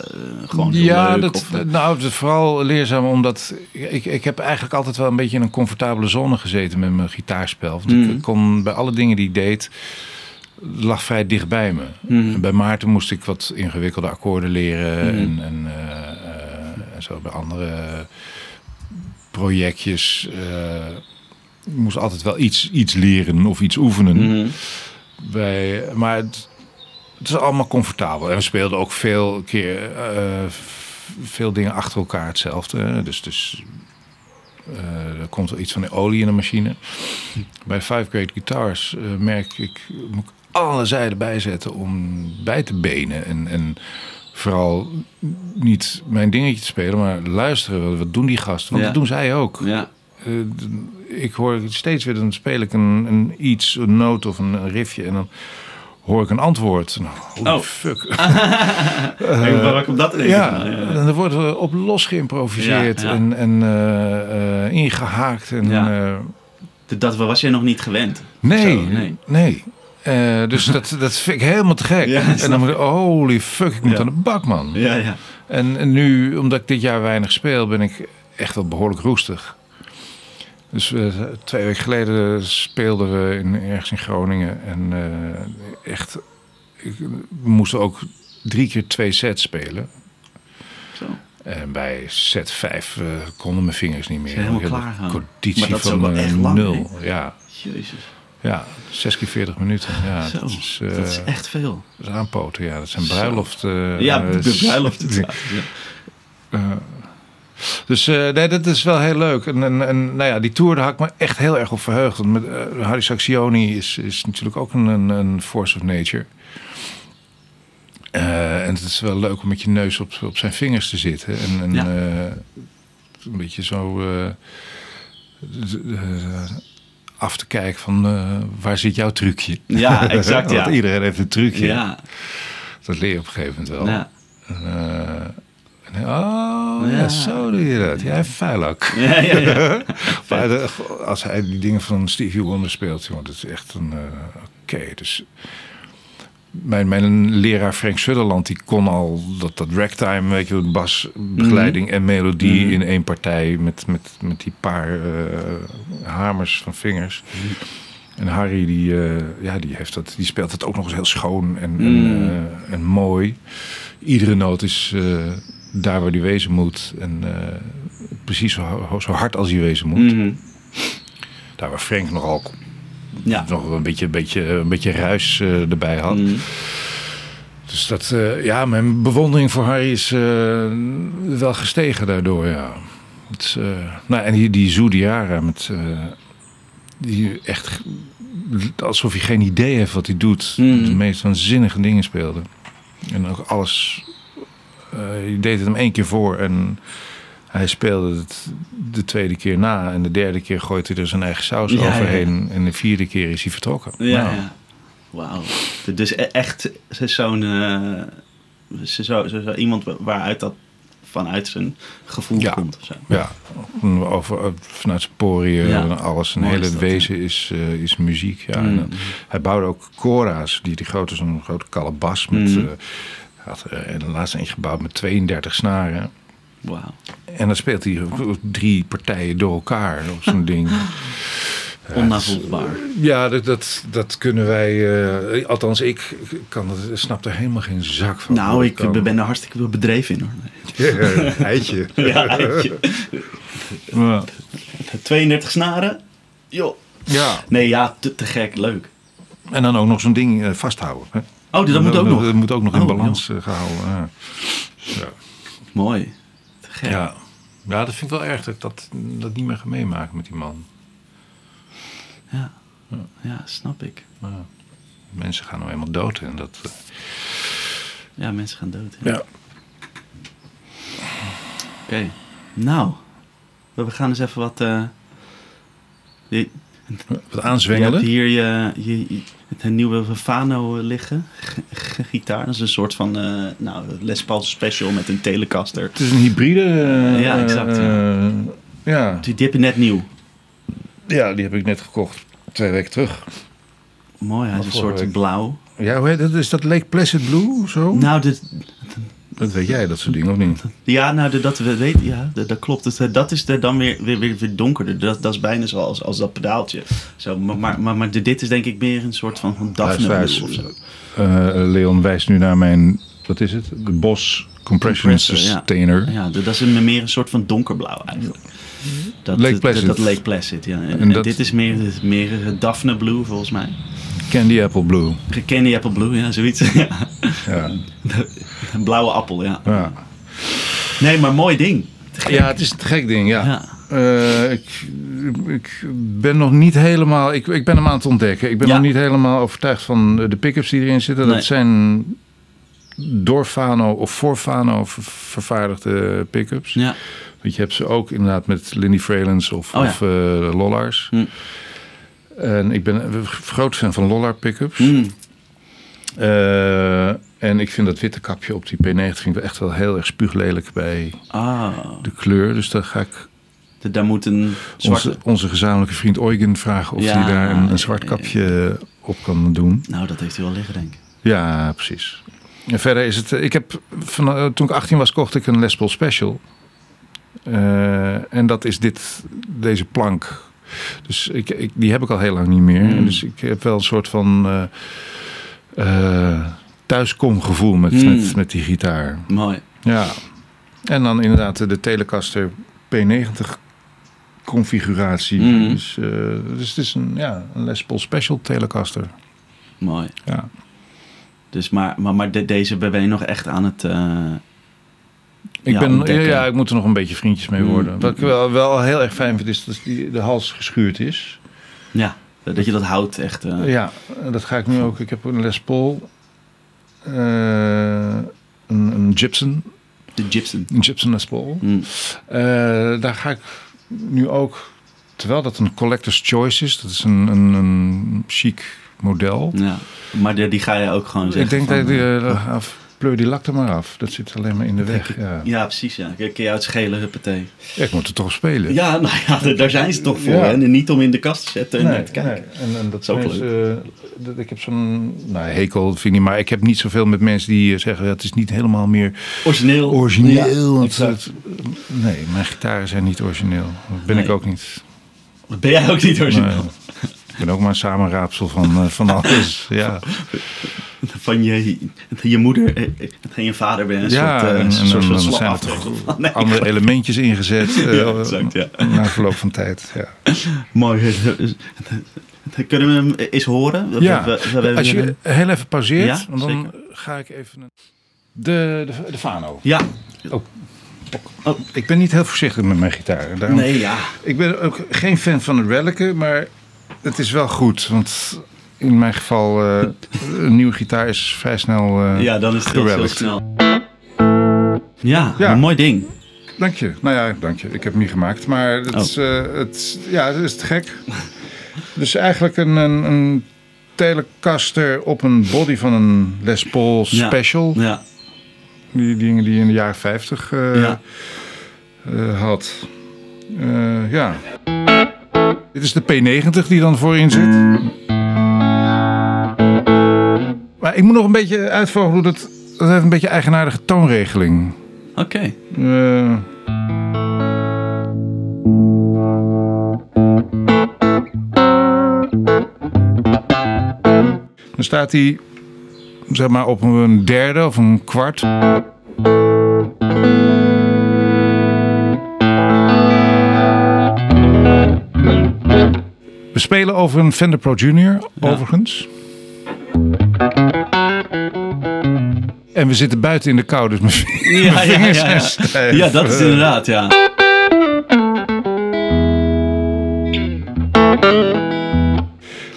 gewoon heel ja, leuk? dat, of, eh, nou, het is vooral leerzaam omdat ik, ik heb eigenlijk altijd wel een beetje in een comfortabele zone gezeten met mijn gitaarspel. Want Mhm. ik kon bij alle dingen die ik deed, lag vrij dicht bij me. Mhm. En Bij Maarten moest ik wat ingewikkelde akkoorden leren Mhm. en, en, en zo bij andere projectjes. Moest altijd wel iets, iets leren of iets oefenen. mhm. Bij, maar het, het is allemaal comfortabel. En we speelden ook veel keer eh, veel dingen achter elkaar hetzelfde. Dus, dus eh, er komt wel iets van de olie in de machine. Bij Five Great Guitars eh, merk ik, moet ik alle zijden bijzetten om bij te benen. En, en vooral niet mijn dingetje te spelen, maar luisteren. Wat, doen die gasten? Want Ja. dat doen zij ook. Ja. Ik hoor steeds weer, dan speel ik een, een iets, een noot of een, een riffje en dan hoor ik een antwoord. Nou, Oh. fuck. Waar dat? Ja, en er wordt er op los geïmproviseerd Ja, ja. en, en eh, eh, ingehaakt. En, Ja. eh, Dat was je nog niet gewend. nee, Zo, nee. nee. Dus dat, dat vind ik helemaal te gek. Ja, en dan moet ik, holy fuck, ik moet Ja. aan de bak, man. Ja, ja. En, en nu, omdat ik dit jaar weinig speel, ben ik echt wel behoorlijk roestig. Dus eh, twee weken geleden speelden we in, ergens in Groningen. En eh, echt, ik, we moesten ook drie keer twee sets spelen. Zo. En bij set vijf eh, konden mijn vingers niet meer. Zijn helemaal klaar een gaan. conditie Maar van wel echt lang, nul. Ja, Jezus. ja, zes keer veertig minuten. Ja, Zo. dat is, dat is echt veel. dat is aanpoten. Ja, dat zijn Zo. bruiloft. eh, ja, de bruiloft. s- Ja. Dus eh, nee, dat is wel heel leuk. En, en, en nou ja, die tour daar had ik me echt heel erg op verheugd. Want met, eh, Harry Saxioni is, is natuurlijk ook een, een, een force of nature. Eh, en het is wel leuk om met je neus op, op zijn vingers te zitten. En, en Ja. een beetje zo af te kijken van waar zit jouw trucje? Ja, exact, ja. Want iedereen heeft een trucje. Ja. Dat leer je op een gegeven moment wel. Ja. Oh, ja. Ja. zo doe je dat. Jij vuilak. Ja, ja, ja. Maar de- als hij die dingen van Stevie Wonder speelt, jongen, dat is echt een... eh, Oké, dus... Mijn, mijn leraar Frank Sutherland, die kon al dat, dat ragtime, weet je, basbegeleiding en melodie Mhm. in één partij met, met, met die paar eh, hamers van vingers. En Harry, die, eh, ja, die, heeft dat, die speelt het ook nog eens heel schoon en, en, Mm. en mooi. Iedere noot is daar waar die wezen moet. En eh, precies zo, zo hard als die wezen moet. Mhm. Daar waar Frank nogal Ja. nog een beetje, een beetje, een beetje ruis eh, erbij had. Mhm. Dus dat, eh, ja, mijn bewondering voor Harry is wel gestegen daardoor, ja. Het, nou, en die, die Zudiara met... die echt... Alsof hij geen idee heeft wat hij doet. Mhm. De meest waanzinnige dingen speelde. En ook alles... eh, je deed het hem één keer voor en... Hij speelde het de tweede keer na. En de derde keer gooit hij er zijn eigen saus Ja, ja, ja. overheen. En de vierde keer is hij vertrokken. Ja, Nou, ja. Wauw. Dus e- echt zo'n... eh, zo, zo, zo iemand waaruit dat vanuit zijn gevoel Ja. komt. Of zo. Ja, over, vanuit zijn poriën Ja. en alles. Een hele dat, wezen is, eh, is muziek. Ja. En, Mm. hij bouwde ook kora's, die, die grote, zo'n grote kalabas. Met, Mm. eh, had er een laatst eentje gebouwd met 32 snaren. Wauw. En dan speelt hij drie partijen door elkaar op zo'n ding. Onnavoelbaar. Ja, dat, dat, dat kunnen wij. eh, althans, ik kan dat, snap er helemaal geen zak van. Nou, ik kan. ben er hartstikke bedreven in hoor. Eitje. Ja, eitje. Ja. 32 snaren. Joh. ja. Nee, ja, te, te gek. Leuk. En dan ook nog zo'n ding eh, vasthouden. Hè? Oh, dat moet ook nog. Dat moet ook nog in Oh, balans eh, gehouden. Ja. Ja. Mooi. Gek. Ja. ja, dat vind ik wel erg dat ik dat, dat niet meer ga meemaken met die man. Ja. Ja, snap ik. Ja. Mensen gaan nou eenmaal dood. En dat, eh, Ja, mensen gaan dood. Ja. ja. Oké. Nou, we gaan eens even wat... eh je, Wat je aanzwengelen. hebt hier je, je, je- het nieuwe Fano liggen. G- gitaar. Dat is een soort van eh nou, Les Paul Special met een Telecaster. Het is een hybride. eh, Ja, exact, ja. eh, ja. Die die heb je net nieuw. ja, die heb ik net gekocht. Twee weken terug. Mooi, hij is een soort week. blauw. Ja, hoe heet dat? Is dat Lake Placid Blue of zo? Nou, dit, Dat weet jij, dat soort dingen, of niet? ja, nou, de- dat we weten, ja, dat, dat klopt. Dat, dat is dan weer, weer, weer, weer donkerder. Dat, dat is bijna zoals als dat pedaaltje. Zo, maar, maar, maar, maar dit is denk ik meer een soort van, van Daphne eh, Leon wijst nu naar mijn, wat is het? De Bos Compression Compressor. Sustainer. Ja, dat dat is een, meer een soort van donkerblauw eigenlijk. Dat, Lake dat- Placid. Dat, Lake Placid, ja. En, En en dat- dit is meer, meer Daphne Blue volgens mij. Candy Apple Blue. Candy Apple Blue, ja, zoiets. ja. Een blauwe appel, ja. Ja. Nee, maar mooi ding. Ja, het is een gek ding, ja. Ja. Eh, ik, ik ben nog niet helemaal. Ik, ik ben hem aan het ontdekken. Ik ben Ja. nog niet helemaal overtuigd van de pick-ups die erin zitten. Nee. Dat zijn door Fano of voor Fano ver- vervaardigde pick-ups. Ja. Want je hebt ze ook inderdaad met Lindy Fralens of, Oh of eh, Lollars. Hm. En ik ben een groot fan van Lollar pick-ups. Mm. Eh, en ik vind dat witte kapje op die P90 vind ik echt wel heel erg spuuglelijk bij Ah, de kleur. Dus daar ga ik de- daar moet een zwarte... onze, onze gezamenlijke vriend Eugen vragen of Ja, hij daar een, een zwart kapje op kan doen. Nou, dat heeft hij wel liggen, denk ik. Ja, precies. En verder is het. eh, Ik heb van, eh, toen ik 18 was, kocht ik een Les Paul Special. En dat is dit, deze plank. Dus ik, ik, die heb ik al heel lang niet meer. Mm. Dus ik heb wel een soort van eh eh, thuiskomgevoel met, Mm. met, met die gitaar. Mooi. Ja. En dan inderdaad de Telecaster P90 configuratie. Mm. Dus, dus het is een, ja, een Les Paul Special Telecaster. Mooi. Ja. Dus maar, maar, maar de- deze ben je nog echt aan het... Ik, Ja, ben, ja, ontdekken. ja, ik moet er nog een beetje vriendjes mee Mm, worden. mm, Wat ik wel, wel heel erg fijn vind, is dat die, de hals geschuurd is. ja, dat je dat houdt echt... eh, Ja, dat ga ik nu ook. Ik heb een Les Paul, eh, een, een Gibson, De Gibson. een Gibson Les Paul. Mm. Eh, daar ga ik nu ook, terwijl dat een collector's choice is, dat is een, een, een chic model. Ja. Maar die, die ga je ook gewoon ik zeggen denk van, dat ik die, eh, af, pleur die lak er maar af. Dat zit alleen maar in de weg. Ja. Ja, precies. Ja. Kun je uit schelen, huppatee. Ja, ik moet er toch spelen. Ja, nou ja, daar- zijn ze toch voor. Ja. En niet om in de kast te zetten en naar te kijken. nee. En, en dat is ook mensen, eh, dat, ik heb zo'n nou, hekel, vind ik niet, maar ik heb niet zoveel met mensen die eh, zeggen het is niet helemaal meer Origineel. origineel. Ja, want exact. het- nee, mijn gitaren zijn niet origineel. Dat ben ik ook niet. Ben jij ook niet origineel? Ik ben ook maar een samenraapsel van, eh, van alles. Ja, Van je, je moeder eh, en je vader ben een ja soort, eh, en, en soort er Nee, andere elementjes ingezet eh, Ja, exact, ja. na verloop van tijd. Ja. Mooi. Kunnen we hem eens horen? We- Ja, we- we- we- als je heel even pauzeert, Ja, want dan zeker. ga ik even... een- De, de, de Fano. Ja. Oh. Oh, Ik ben niet heel voorzichtig met mijn gitaar. Daarom, nee, ja. Ik ben ook geen fan van de reliken, maar het is wel goed. Want in mijn geval, eh, een nieuwe gitaar is vrij snel eh Ja, dan is het heel, snel. Ja, Ja. een mooi ding. Dank je. Nou ja, dank je. Ik heb hem niet gemaakt, maar het, Oh. is, eh, het, ja, het is te gek. dus eigenlijk een, een, een Telecaster op een body van een Les Paul. Special. Ja. Die dingen die je in de jaren 50 eh, Ja. eh, had. Ja. Dit is de P90 die dan voorin zit. Maar ik moet nog een beetje uitvogelen hoe dat... Dat heeft een beetje eigenaardige toonregeling. Oké. Eh, Dan staat hij zeg maar op een derde of een kwart. We spelen over een Fender Pro Junior, overigens. En we zitten buiten in de kou, dus mijn Ja, ja, ja, ja. ja, dat is inderdaad, ja.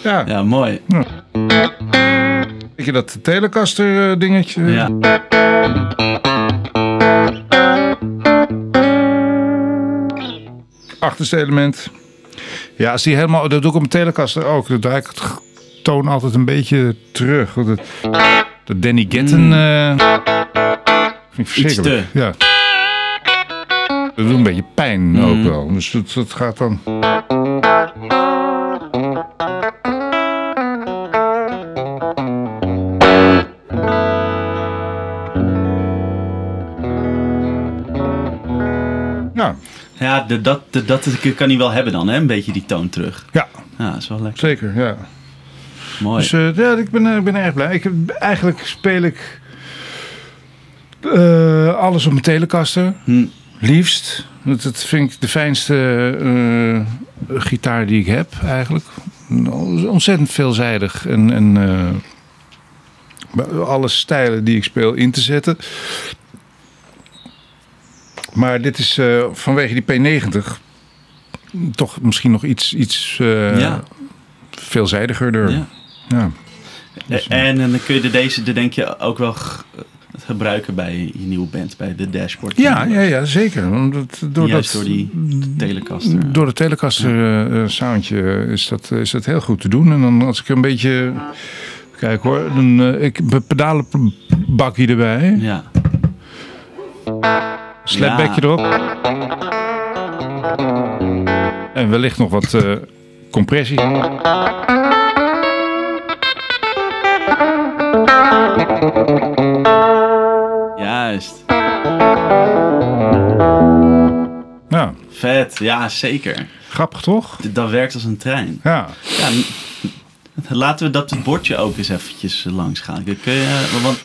Ja, Ja, mooi. weet je dat Telecaster eh, dingetje? Ja. Achterste element. Ja, die helemaal... Dat doe ik op mijn Telecaster ook. Dan draai ik het toon altijd een beetje terug. Het- Dat Danny Getten... eh vind ik verschrikkelijk. Ja. Dat doet een beetje pijn ook wel. Dus dat, dat gaat dan... Ja, de, dat, de, dat kan hij wel hebben dan, hè? Een beetje die toon terug. ja, Ja, dat is wel lekker. zeker. Ja. Mooi. Dus eh, ja, ik ben, eh, ik ben erg blij. Ik, heb- eigenlijk speel ik eh, alles op mijn Telecaster. Hm. Liefst. Dat, dat vind ik de fijnste gitaar die ik heb eigenlijk. Ontzettend veelzijdig. En, en alle stijlen die ik speel in te zetten. Maar dit is eh, vanwege die P90 toch misschien nog iets, iets eh, Ja. veelzijdiger. er. Ja. Ja. Eh, En, en dan kun je de, deze, de denk je, ook wel gebruiken bij je nieuwe band, bij de dashboard. Ja, ja, ja, zeker. Want door, Juist dat, door die Telecaster. door de Telecaster eh, eh, soundje is dat, is dat heel goed te doen. En dan als ik een beetje... Kijk hoor, dan, eh, ik heb een pedalenbakje erbij. Ja. Slapbackje Ja. erop. En wellicht nog wat eh, compressie. Juist. Ja, Vet. Ja, zeker. grappig toch? Dat werkt als een trein. Ja. Ja, laten we dat bordje ook eens eventjes langs gaan. Kun je, want,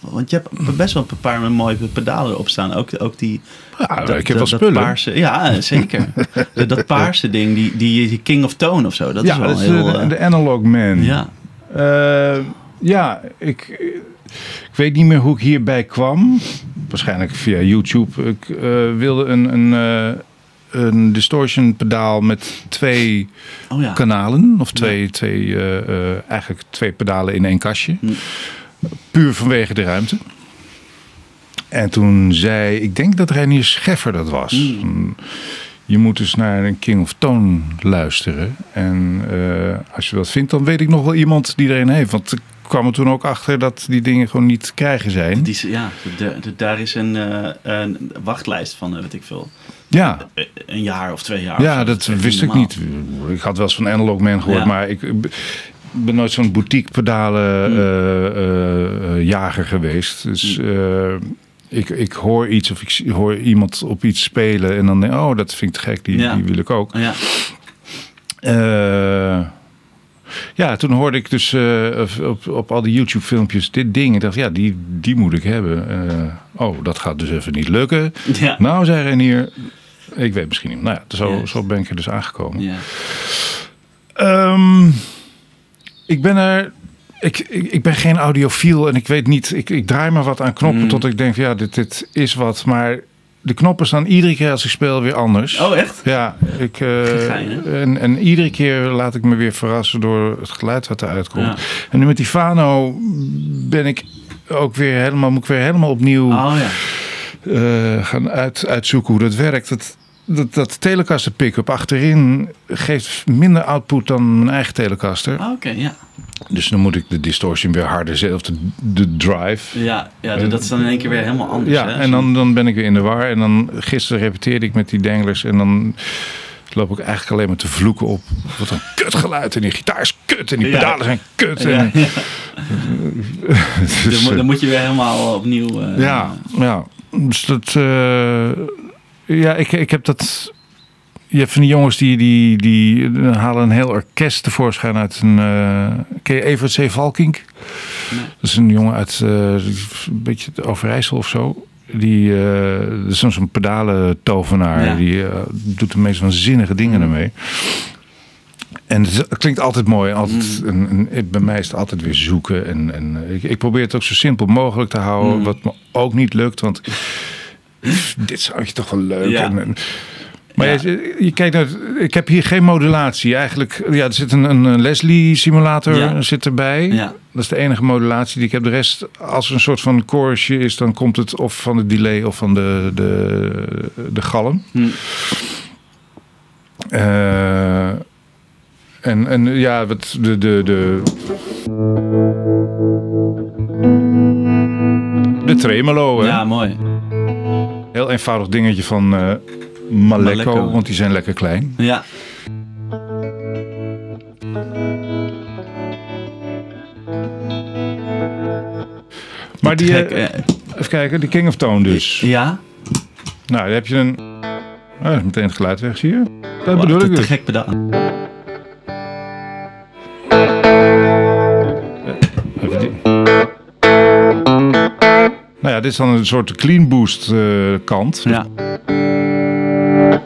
want je hebt best wel een paar mooie pedalen erop staan. Ook, ook die... ja dat- ik heb wel dat- spullen. Dat paarse, ja, zeker. dat, paarse ding, die, die, die King of Tone of zo. Dat ja, is wel dat is heel... de, eh, de Analog Man. ja. Eh, ja, ik, ik weet niet meer hoe ik hierbij kwam. Waarschijnlijk via YouTube. Ik eh, wilde een, een, een distortion pedaal met twee Oh ja. kanalen. Of twee, twee eigenlijk twee pedalen in één kastje. Hm. Puur vanwege de ruimte. En toen zei, ik denk dat Reinier Scheffer dat was. Mm. Je moet dus naar een King of Tone luisteren. En eh, als je dat vindt, dan weet ik nog wel iemand die er een heeft. Want ik kwam er toen ook achter dat die dingen gewoon niet te krijgen zijn. Die, ja, de, de- daar is een, eh, een wachtlijst van, eh, weet ik veel. Ja, Een jaar of twee jaar. ja dat wist ik niet. Ik had wel eens van Analog Man gehoord, Ja. maar ik ben nooit zo'n boutique pedalen Mm. eh, eh, eh, jager geweest. Dus eh, ik, ik hoor iets of ik hoor iemand op iets spelen en dan denk ik, oh, dat vind ik te gek, die, Ja. die wil ik ook. Ja, ja, toen hoorde ik dus op, op, al die YouTube-filmpjes dit ding. Ik dacht, ja, die, die moet ik hebben. Oh, dat gaat dus even niet lukken. ja. Nou, zei Renier, ik weet misschien niet. Nou ja, zo, zo ben ik er dus aangekomen. ja. Ehm, ik ben er. Ik, ik, ik ben geen audiofiel en ik weet niet. Ik, ik draai maar wat aan knoppen Mm. tot ik denk: van, ja, dit, dit is wat. Maar de knoppen staan iedere keer als ik speel weer anders. Oh, echt? Ja, ik, eh, en, en iedere keer laat ik me weer verrassen door het geluid wat eruit komt. Ja. En nu met die Fano ben ik ook weer helemaal, moet ik weer helemaal opnieuw Oh ja. eh, gaan uit, uitzoeken hoe dat werkt. Dat, dat Telecaster pick-up achterin geeft minder output dan mijn eigen Telecaster. Oh, Oké, ja. Dus dan moet ik de distortion weer harder zetten. Of de, de drive. Ja, ja dat is dan in één keer weer helemaal anders. Ja, hè? en dan, dan ben ik weer in de war. En dan gisteren repeteerde ik met die danglers. En dan loop ik eigenlijk alleen maar te vloeken op. Wat een kutgeluid. En die gitaar is kut. En die Ja. pedalen zijn kut. En, ja. dus, dan, moet- eh, dan moet je weer helemaal opnieuw... eh, ja, ja. Dus dat... eh, Ja, ik, ik heb dat. Je hebt van die jongens die, die, die halen een heel orkest tevoorschijn uit een. eh ken je Evert C. Valkink? Nee. Dat is een jongen uit eh, een beetje Overijssel of zo. Die dat is zo'n zo'n pedalen tovenaar. Ja. Die doet de meest waanzinnige dingen ermee. En het, klinkt altijd mooi. Altijd, en, en bij mij is het altijd weer zoeken. En, en ik, ik probeer het ook zo simpel mogelijk te houden. Mm. Wat me ook niet lukt. Want dit zou je toch wel leuk. Ja. En, en- maar Ja. je, je kijkt naar, ik heb hier geen modulatie. Eigenlijk, ja, er zit een, een Leslie simulator Ja. zit erbij. Ja. Dat is de enige modulatie die ik heb. De rest, als er een soort van chorusje is, dan komt het of van de delay of van de, de, de galm. Hm. Eh, en, en ja, wat de, de, de, de tremolo. Hè? Ja, mooi. Heel eenvoudig dingetje van eh Maleko, Maleko. want die zijn lekker klein. Ja. Maar die, eh, eh, even kijken, die King of Tone dus. ja, Nou, dan heb je een... Oh, meteen het geluid weg, zie je? Dat Wow, bedoel te, ik te dus. gek pedaan. Even die- ja, dit is dan een soort clean boost eh, kant. Ja.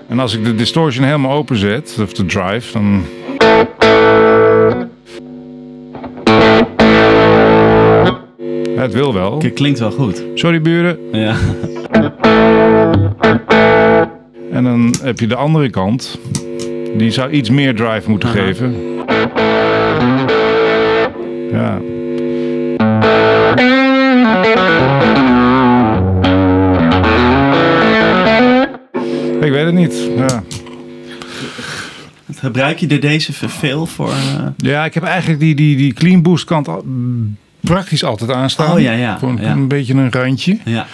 En als ik de distortion helemaal openzet, of de drive, dan... Ja, het wil wel. K- Klinkt wel goed. Sorry buren. Ja. En dan heb je de andere kant. Die zou iets meer drive moeten Aha. geven. Ja. Ik weet het niet. Ja. Gebruik je er deze veel voor? eh? ja, ik heb eigenlijk die, die, die clean boost kant al- praktisch altijd aanstaan. Oh ja, ja. Voor een, ja. een beetje een randje. ja.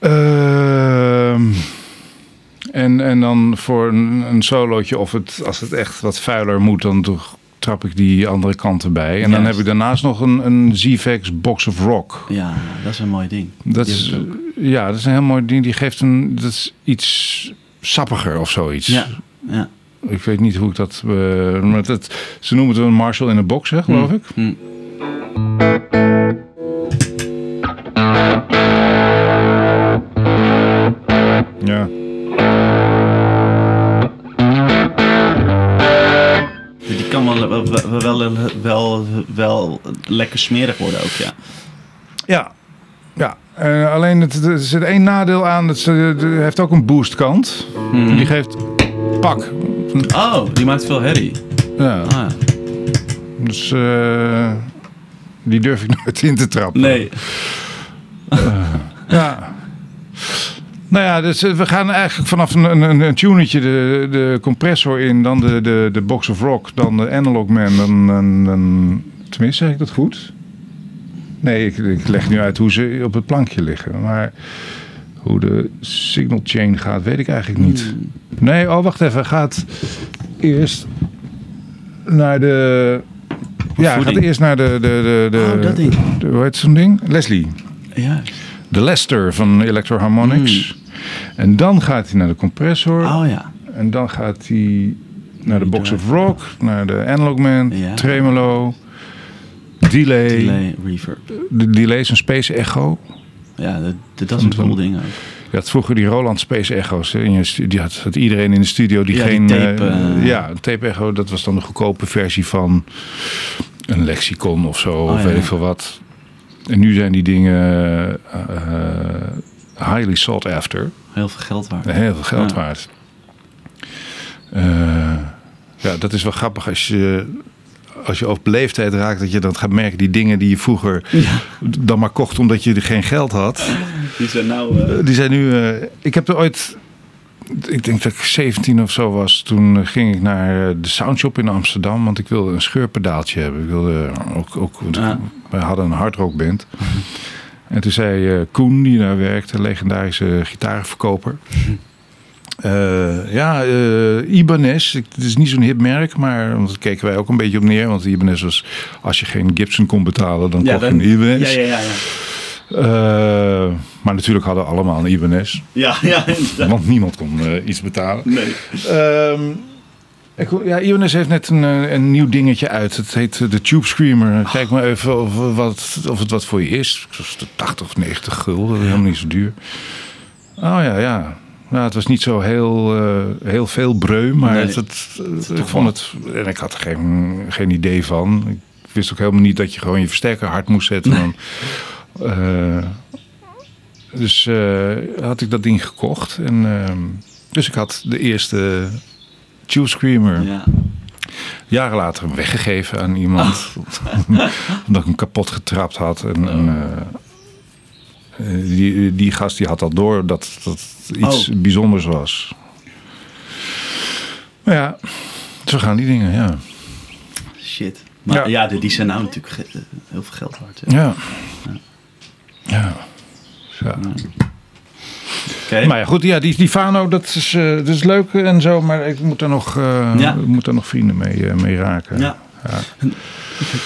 Ehm, en, en dan voor een, een solootje, of het, als het echt wat vuiler moet, dan doe- trap ik die andere kant erbij. En dan heb ik daarnaast nog een, een ZVX Box of Rock. ja, dat is een mooi ding. Dat Die is, ja, dat is een heel mooi ding. Die geeft een, dat is iets sappiger of zoiets. Ja, ja. Ik weet niet hoe ik dat... eh, maar dat ze noemen het een Marshall in een box, hè, geloof ik. Hm. Wel, wel, wel, wel, lekker smerig worden ook, ja. Ja, ja. Eh, alleen het, er zit één nadeel aan. Dat ze, het heeft ook een boostkant. Mhm. Die geeft pak. Oh, die maakt veel herrie. Ja, Ah, dus eh, die durf ik nooit in te trappen. nee. Ja. Nou ja, dus eh, we gaan eigenlijk vanaf een, een, een tunetje de, de compressor in, dan de, de, de box of rock, dan de analog man, dan, dan, dan tenminste zeg ik dat goed? Nee, ik, ik leg nu uit hoe ze op het plankje liggen, maar hoe de signal chain gaat, weet ik eigenlijk niet. Nee, oh wacht even, gaat eerst naar de, ja, gaat eerst naar de, de, de, de, Oh, dat ding. de- hoe heet zo'n ding? Leslie Ja. de Lester van Electro Harmonics. En dan gaat hij naar de compressor. Oh ja. En dan gaat hij naar de Box of. Rock, naar de Analog Man, Ja. Tremolo, Delay. Delay, reverb. De delay is een Space Echo. Ja, dat, dat is een cool ding ook. Je had vroeger die Roland Space Echo's. Hè, die had, had iedereen in de studio die Ja, die geen... tape, eh, eh. ja, een tape echo. Dat was dan de goedkope versie van een lexicon of zo. Oh, of ja, weet ik veel wat. En nu zijn die dingen eh, highly sought after. Heel veel geld waard. Heel veel geld Ja. waard. Eh, ja, dat is wel grappig als je, als je op leeftijd raakt, dat je dan gaat merken die dingen die je vroeger Ja. dan maar kocht omdat je er geen geld had. Die zijn nou... eh, Eh, Die zijn nu. ik heb er ooit. Ik denk dat ik 17 of zo was. Toen ging ik naar de Soundshop in Amsterdam. Want ik wilde een scheurpedaaltje hebben. Ik wilde ook. ook Ja. We hadden een hardrockband. En toen zei eh, Koen, die daar werkte, legendarische gitarenverkoper. Eh, ja, eh Ibanez. Het is niet zo'n hip merk, maar want daar keken wij ook een beetje op neer. Want Ibanez was, als je geen Gibson kon betalen, dan ja, kocht je een Ibanez. ja, ja, ja, ja. Maar natuurlijk hadden we allemaal een Ibanez. Ja, ja, inderdaad. Want niemand kon iets betalen. Nee. Ehm, ja, Ibanez heeft net een, eh, een nieuw dingetje uit. Het heet eh, de Tube Screamer. Kijk maar even of, wat, of het wat voor je is. De 80 of 90 gulden. Helemaal niet zo duur. Oh ja, ja. Nou, het was niet zo heel, eh, heel veel breu, maar Nee. het, het- ik vond het... En ik had er geen, geen idee van. Ik wist ook helemaal niet dat je gewoon je versterker hard moest zetten. Dan, eh, dus eh, had ik dat ding gekocht. En, ehm, dus ik had de eerste Tube Screamer Ja. jaren later weggegeven aan iemand. omdat ik hem kapot getrapt had. En, en, eh, eh, die, die gast die had al door dat dat iets Oh. bijzonders was. Maar ja, zo gaan die dingen, ja. Shit. Maar Ja. ja, die zijn nou natuurlijk heel veel geld waard. hè. Ja. Ja. ja. Maar ja, goed, ja, die, die Fano, dat is, eh, dat is leuk en zo, maar ik moet daar nog, eh, Ja. moet daar nog vrienden mee, eh, mee raken. Ja. Ja.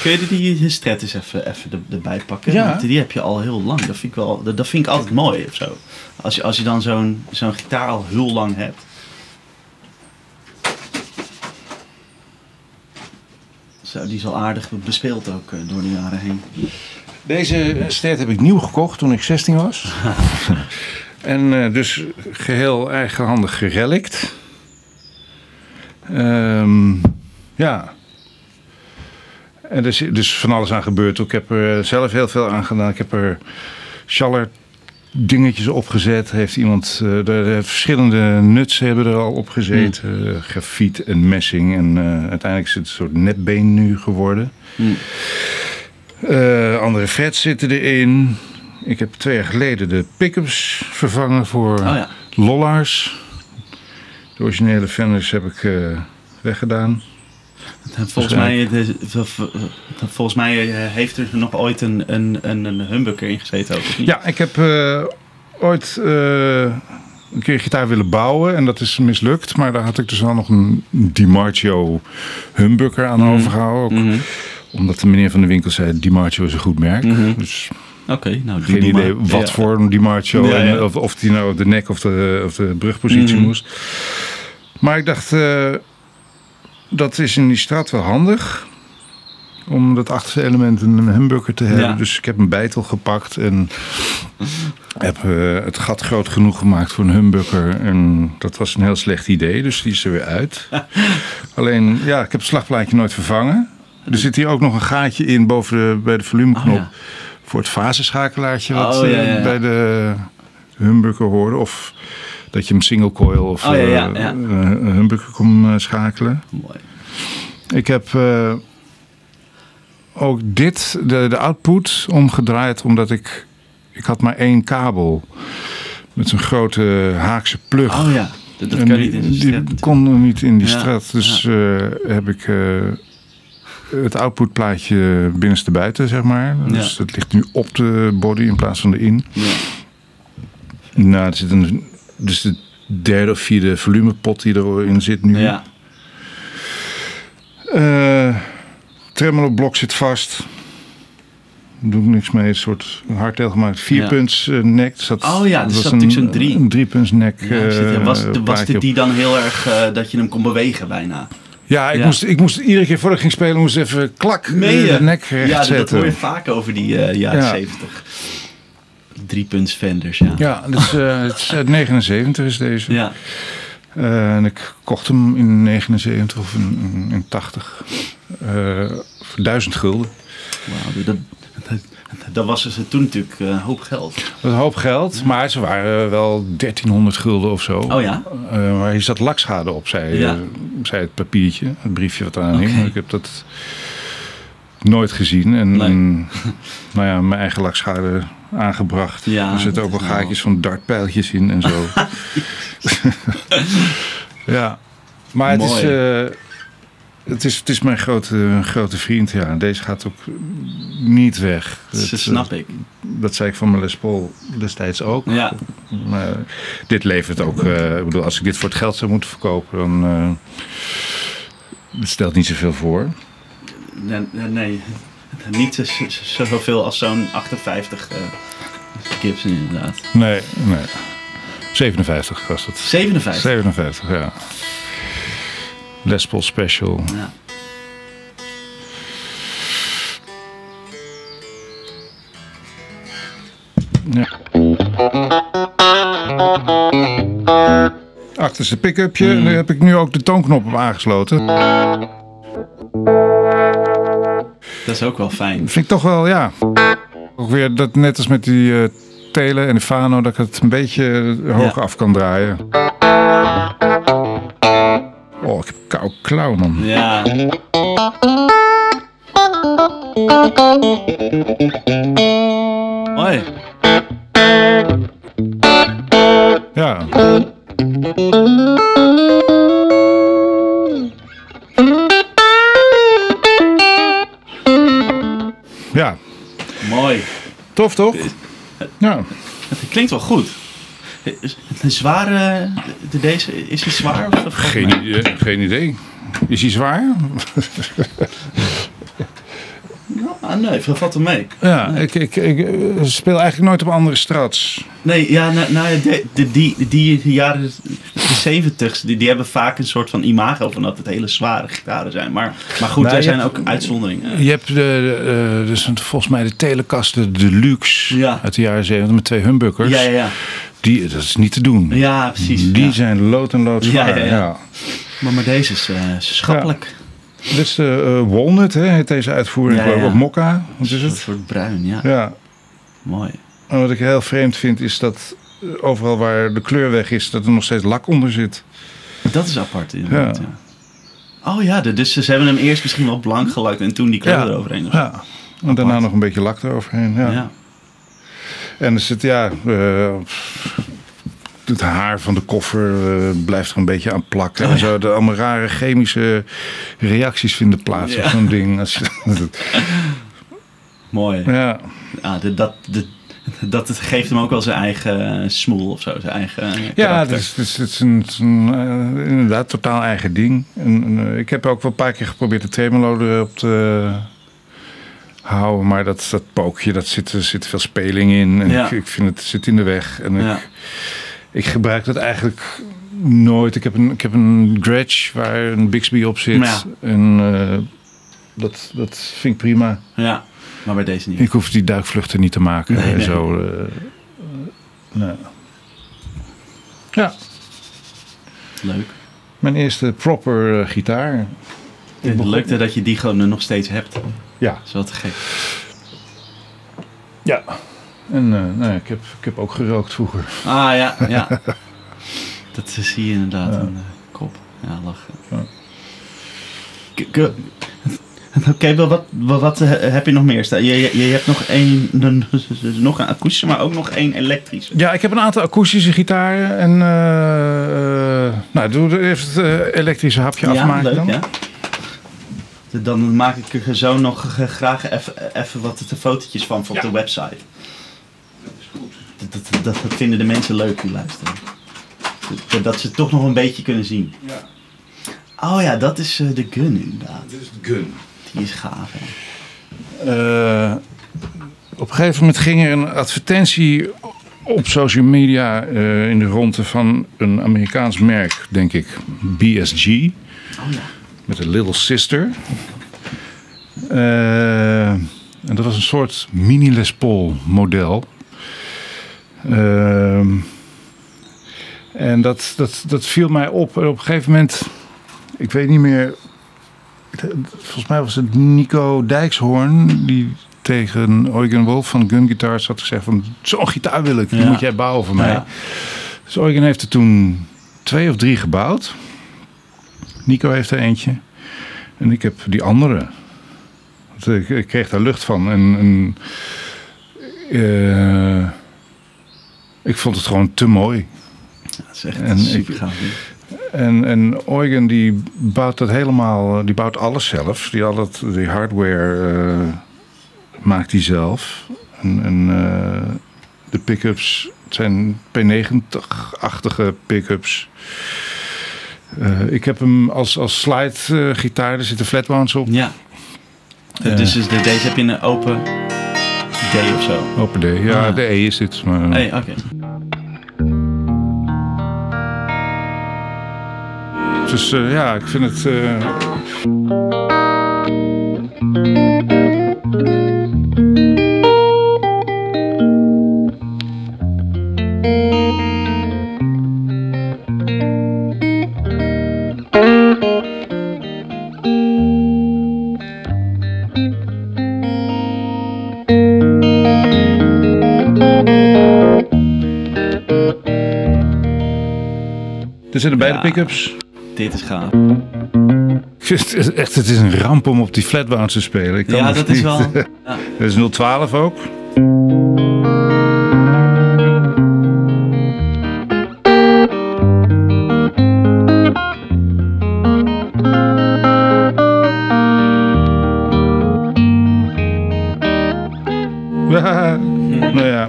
Kun je die Histret eens even, even er- erbij pakken? Ja. Want die heb je al heel lang. Dat vind ik, wel, dat, dat vind ik altijd mooi of zo. Als je, als je dan zo'n zo'n gitaar al heel lang hebt. Zo, die is al aardig bespeeld ook door de jaren heen. Deze steed heb ik nieuw gekocht toen ik 16 was. en eh, dus geheel eigenhandig gerelikt. Ehm, ja. En er is dus van alles aan gebeurd. Ik heb er zelf heel veel aan gedaan. Ik heb er schaller dingetjes opgezet. Heeft iemand, eh, de, de verschillende nuts hebben er al opgezeten. Eh, grafiet en messing. En eh, uiteindelijk is het een soort netbeen nu geworden. Eh, andere frets zitten erin. Ik heb twee jaar geleden de pickups vervangen voor Oh ja. De originele Fenders heb ik eh, weggedaan. Volgens mij, eh, de- volgens mij eh, heeft er nog ooit een, een, een, humbucker in gezeten ook. Ja, ik heb ooit een keer gitaar willen bouwen en dat is mislukt. Maar daar had ik dus wel nog een DiMarcio humbucker aan Mhm. overgehouden. Ook Mhm. Omdat de meneer van de winkel zei, DiMarcio is een goed merk. Mhm. Dus Oké, nou geen die idee maar. wat Ja. voor. Ja, en ja. Of, of die nou op de nek of de, of de brugpositie Mhm. moest. Maar ik dacht, eh, dat is in die straat wel handig. Om dat achterste element een humbucker te hebben. Dus ik heb een bijtel gepakt en heb eh, het gat groot genoeg gemaakt voor een humbucker. En dat was een heel slecht idee, dus die is er weer uit. Alleen, ja, ik heb het slagplaatje nooit vervangen. Er zit hier ook nog een gaatje in boven de, bij de volumeknop. Oh, ja. Voor het faseschakelaartje wat Oh, ja, eh, ja, bij de humbucker hoorde. Of dat je hem single coil of Oh, ja, eh, een humbucker kon eh, schakelen. Mooi. Ik heb eh, ook dit, de, de output, omgedraaid omdat ik... Ik had maar één kabel met zo'n grote haakse plug. Oh ja, dat, kan die, niet in de die kon niet in die straat. Dus eh, heb ik eh, het outputplaatje binnenste buiten, zeg maar. Dus Ja. het ligt nu op de body in plaats van erin. Ja. Nou, er zit een, dus de derde of vierde volumepot die erin zit nu. Ja. Eh, tremolo blok zit vast. Doe ik niks mee. Een soort hardtail gemaakt. Vierpunts eh, nek. Dus dat, Oh ja, er dat zat was natuurlijk zo'n drie. Een driepunts nek. Ja, ja, eh, was, dit die dan heel erg eh, dat je hem kon bewegen bijna? Ja, ik, Ja. Moest, ik moest iedere keer voordat ik ging spelen, moest even klak Meen eh, de nek recht Ja, dat hoor je vaak over die eh, jaren Ja. 70. Drie punts Fenders, ja. Ja, dus, eh, het is uit 79 is deze. Ja. En ik kocht hem in 79 of in, in, in 80. eh, voor 1000 gulden. Wauw, dat, dat, was dus toen natuurlijk eh, een hoop geld. Een hoop geld, maar ze waren wel 1300 gulden of zo. Oh ja? Eh, maar hier zat lakschade op, zei, Ja. eh, zei het papiertje, het briefje wat eraan hing. Oké. Maar Ik heb dat nooit gezien. En, Nee. en, nou ja, mijn eigen lakschade aangebracht. Ja, er zitten ook wel gaatjes van dartpijltjes in en zo. ja, maar het is. Eh, het, is, het is mijn grote, grote vriend. Ja. Deze gaat ook niet weg. Dat Het, snap ik. dat zei ik van mijn Les Paul destijds ook. Ja. Maar dit levert ook. eh, ik bedoel, als ik dit voor het geld zou moeten verkopen, dan. eh het stelt niet zoveel voor. Nee, nee, nee. niet zo- zo- zoveel als zo'n 58 eh, Gibson inderdaad. Nee, nee. 57 was het. 57. 57, ja. Les Paul Special. Ja. Ja. Achterste pick-upje. En daar heb ik nu ook de toonknop op aangesloten. Dat is ook wel fijn. Vind ik toch wel, ja. Ook weer dat net als met die eh telen en de Fano, dat ik het een beetje hoger Ja. af kan draaien. Oh, ik heb kou klauw, man. Ja. Hoi. Ja. Ja, Mooi. tof toch? Ja. Het klinkt wel goed. Een zware... de- Deze, is hij zwaar? Of, of- Geen, idee, geen idee. Is hij zwaar? Ah, nee, veel valt er mee. Ja, ik, ik, ik eh, speel eigenlijk nooit op andere strats. Nee, ja, nou, nou ja, de, de, die, die jaren de zeventigs, die, die hebben vaak een soort van imago van dat het hele zware gitaren zijn. Maar, maar goed, Nou, er zijn hebt- ook uitzonderingen. Je hebt de, de, eh, dus volgens mij de Telecaster Deluxe Ja. uit de jaren 70 met twee humbuckers. Ja, ja, ja. Die, dat is niet te doen. Ja, precies. Die ja. zijn lood en lood Ja, zwaar. ja, Ja, ja. Maar, maar deze is eh, schappelijk. Dit is de eh, Walnut, hè, heet deze uitvoering. Ja. Of Mokka. Wat is Een het? soort bruin, ja. Ja. Mooi. En wat ik heel vreemd vind is dat eh, overal waar de kleur weg is, dat er nog steeds lak onder zit. Dat is apart inderdaad, Ja. ja. Oh ja, dus ze hebben hem eerst misschien wel blank gelakt en toen die kleur Ja. eroverheen. Ja. En daarna nog een beetje lak eroverheen. Ja. Ja. En er zit, ja, eh, het haar van de koffer eh, blijft er een beetje aan plakken. Oh, en zo. De allemaal rare chemische reacties vinden plaats Ja. op zo'n ding. Als je, Mooi. ja. Ah, de, dat, de, dat het geeft hem ook wel zijn eigen smoel of zo. Zijn eigen Ja, het is, het is, het is een, een, eh, inderdaad totaal eigen ding. En, en, eh, ik heb ook wel een paar keer geprobeerd de tremolo erop te houden. Maar dat, dat pookje, dat zit, er zit veel speling in. En Ja. ik, ik vind het zit in de weg. En Ja. ik, ik gebruik dat eigenlijk nooit. Ik heb een, ik heb een Gretsch waar een Bixby op zit. Ja. En eh, dat, dat vind ik prima. ja, maar bij deze niet. Ik hoef die duikvluchten niet te maken. Nee. Zo, eh. Ja. Leuk. Mijn eerste proper eh, gitaar. Het lukte dat je die gewoon nog steeds hebt. Ja. Dat is wel te gek. Ja. En eh, nou, ja, ik, heb, ik heb ook gerookt vroeger. Ah ja, ja. dat eh, zie je inderdaad Ja. aan de kop. Ja, lachen. Ja. Oké, wel wat, wel wat eh, heb je nog meer staan? Je, je, je hebt nog één, een- nog een akoestische, maar ook nog één elektrische. Ja, ik heb een aantal akoestische gitaren. En eh, eh, nou, doe even het eh, elektrische hapje afmaken leuk, dan. ja. Dan maak ik er zo nog eh, graag even- even wat de fotootjes van voor op Ja. de website. Dat, dat, vinden de mensen leuk die luisteren. Dat, dat ze het toch nog een beetje kunnen zien. Ja. Oh ja, dat is eh, de gun inderdaad. Dit is de gun. Die is gaaf. Hè? Eh, op een gegeven moment ging er een advertentie op social media eh, in de ronde van een Amerikaans merk, denk ik, BSG. Oh ja. met een Little Sister. Eh, en dat was een soort mini Les Paul model. Ehm, en dat, dat, dat viel mij op. En op een gegeven moment, ik weet niet meer. Volgens mij was het Nico Dijkshoorn die tegen Eugen Wolf van Gun Guitars had gezegd van zo'n gitaar wil ik, die Ja. moet jij bouwen voor mij. Ja. Dus Eugen heeft er toen twee of drie gebouwd. Nico heeft er eentje. En ik heb die andere. Ik kreeg daar lucht van. En, en eh, ik vond het gewoon te mooi. Dat is echt En super ik- gaaf. En, en Eugen die bouwt dat helemaal, die bouwt alles zelf. Die, al het, die hardware eh, maakt hij zelf. En, en eh, de pick-ups zijn P90-achtige pick-ups. Eh, ik heb hem als, als slide gitaar, er zitten flatbounds op. Ja. Dus is de, deze heb je in een open G of zo. Open D. Ja, Ah. de E is dit. Maar, Hey, oké. Dus eh, ja, ik vind het... eh, Er zitten beide pick-ups. Dit is gaaf. Echt, het is een ramp om op die flatbounce te spelen. Ik kan Ja, dat is wel... Ja. Dat is 012 ook. nou ja.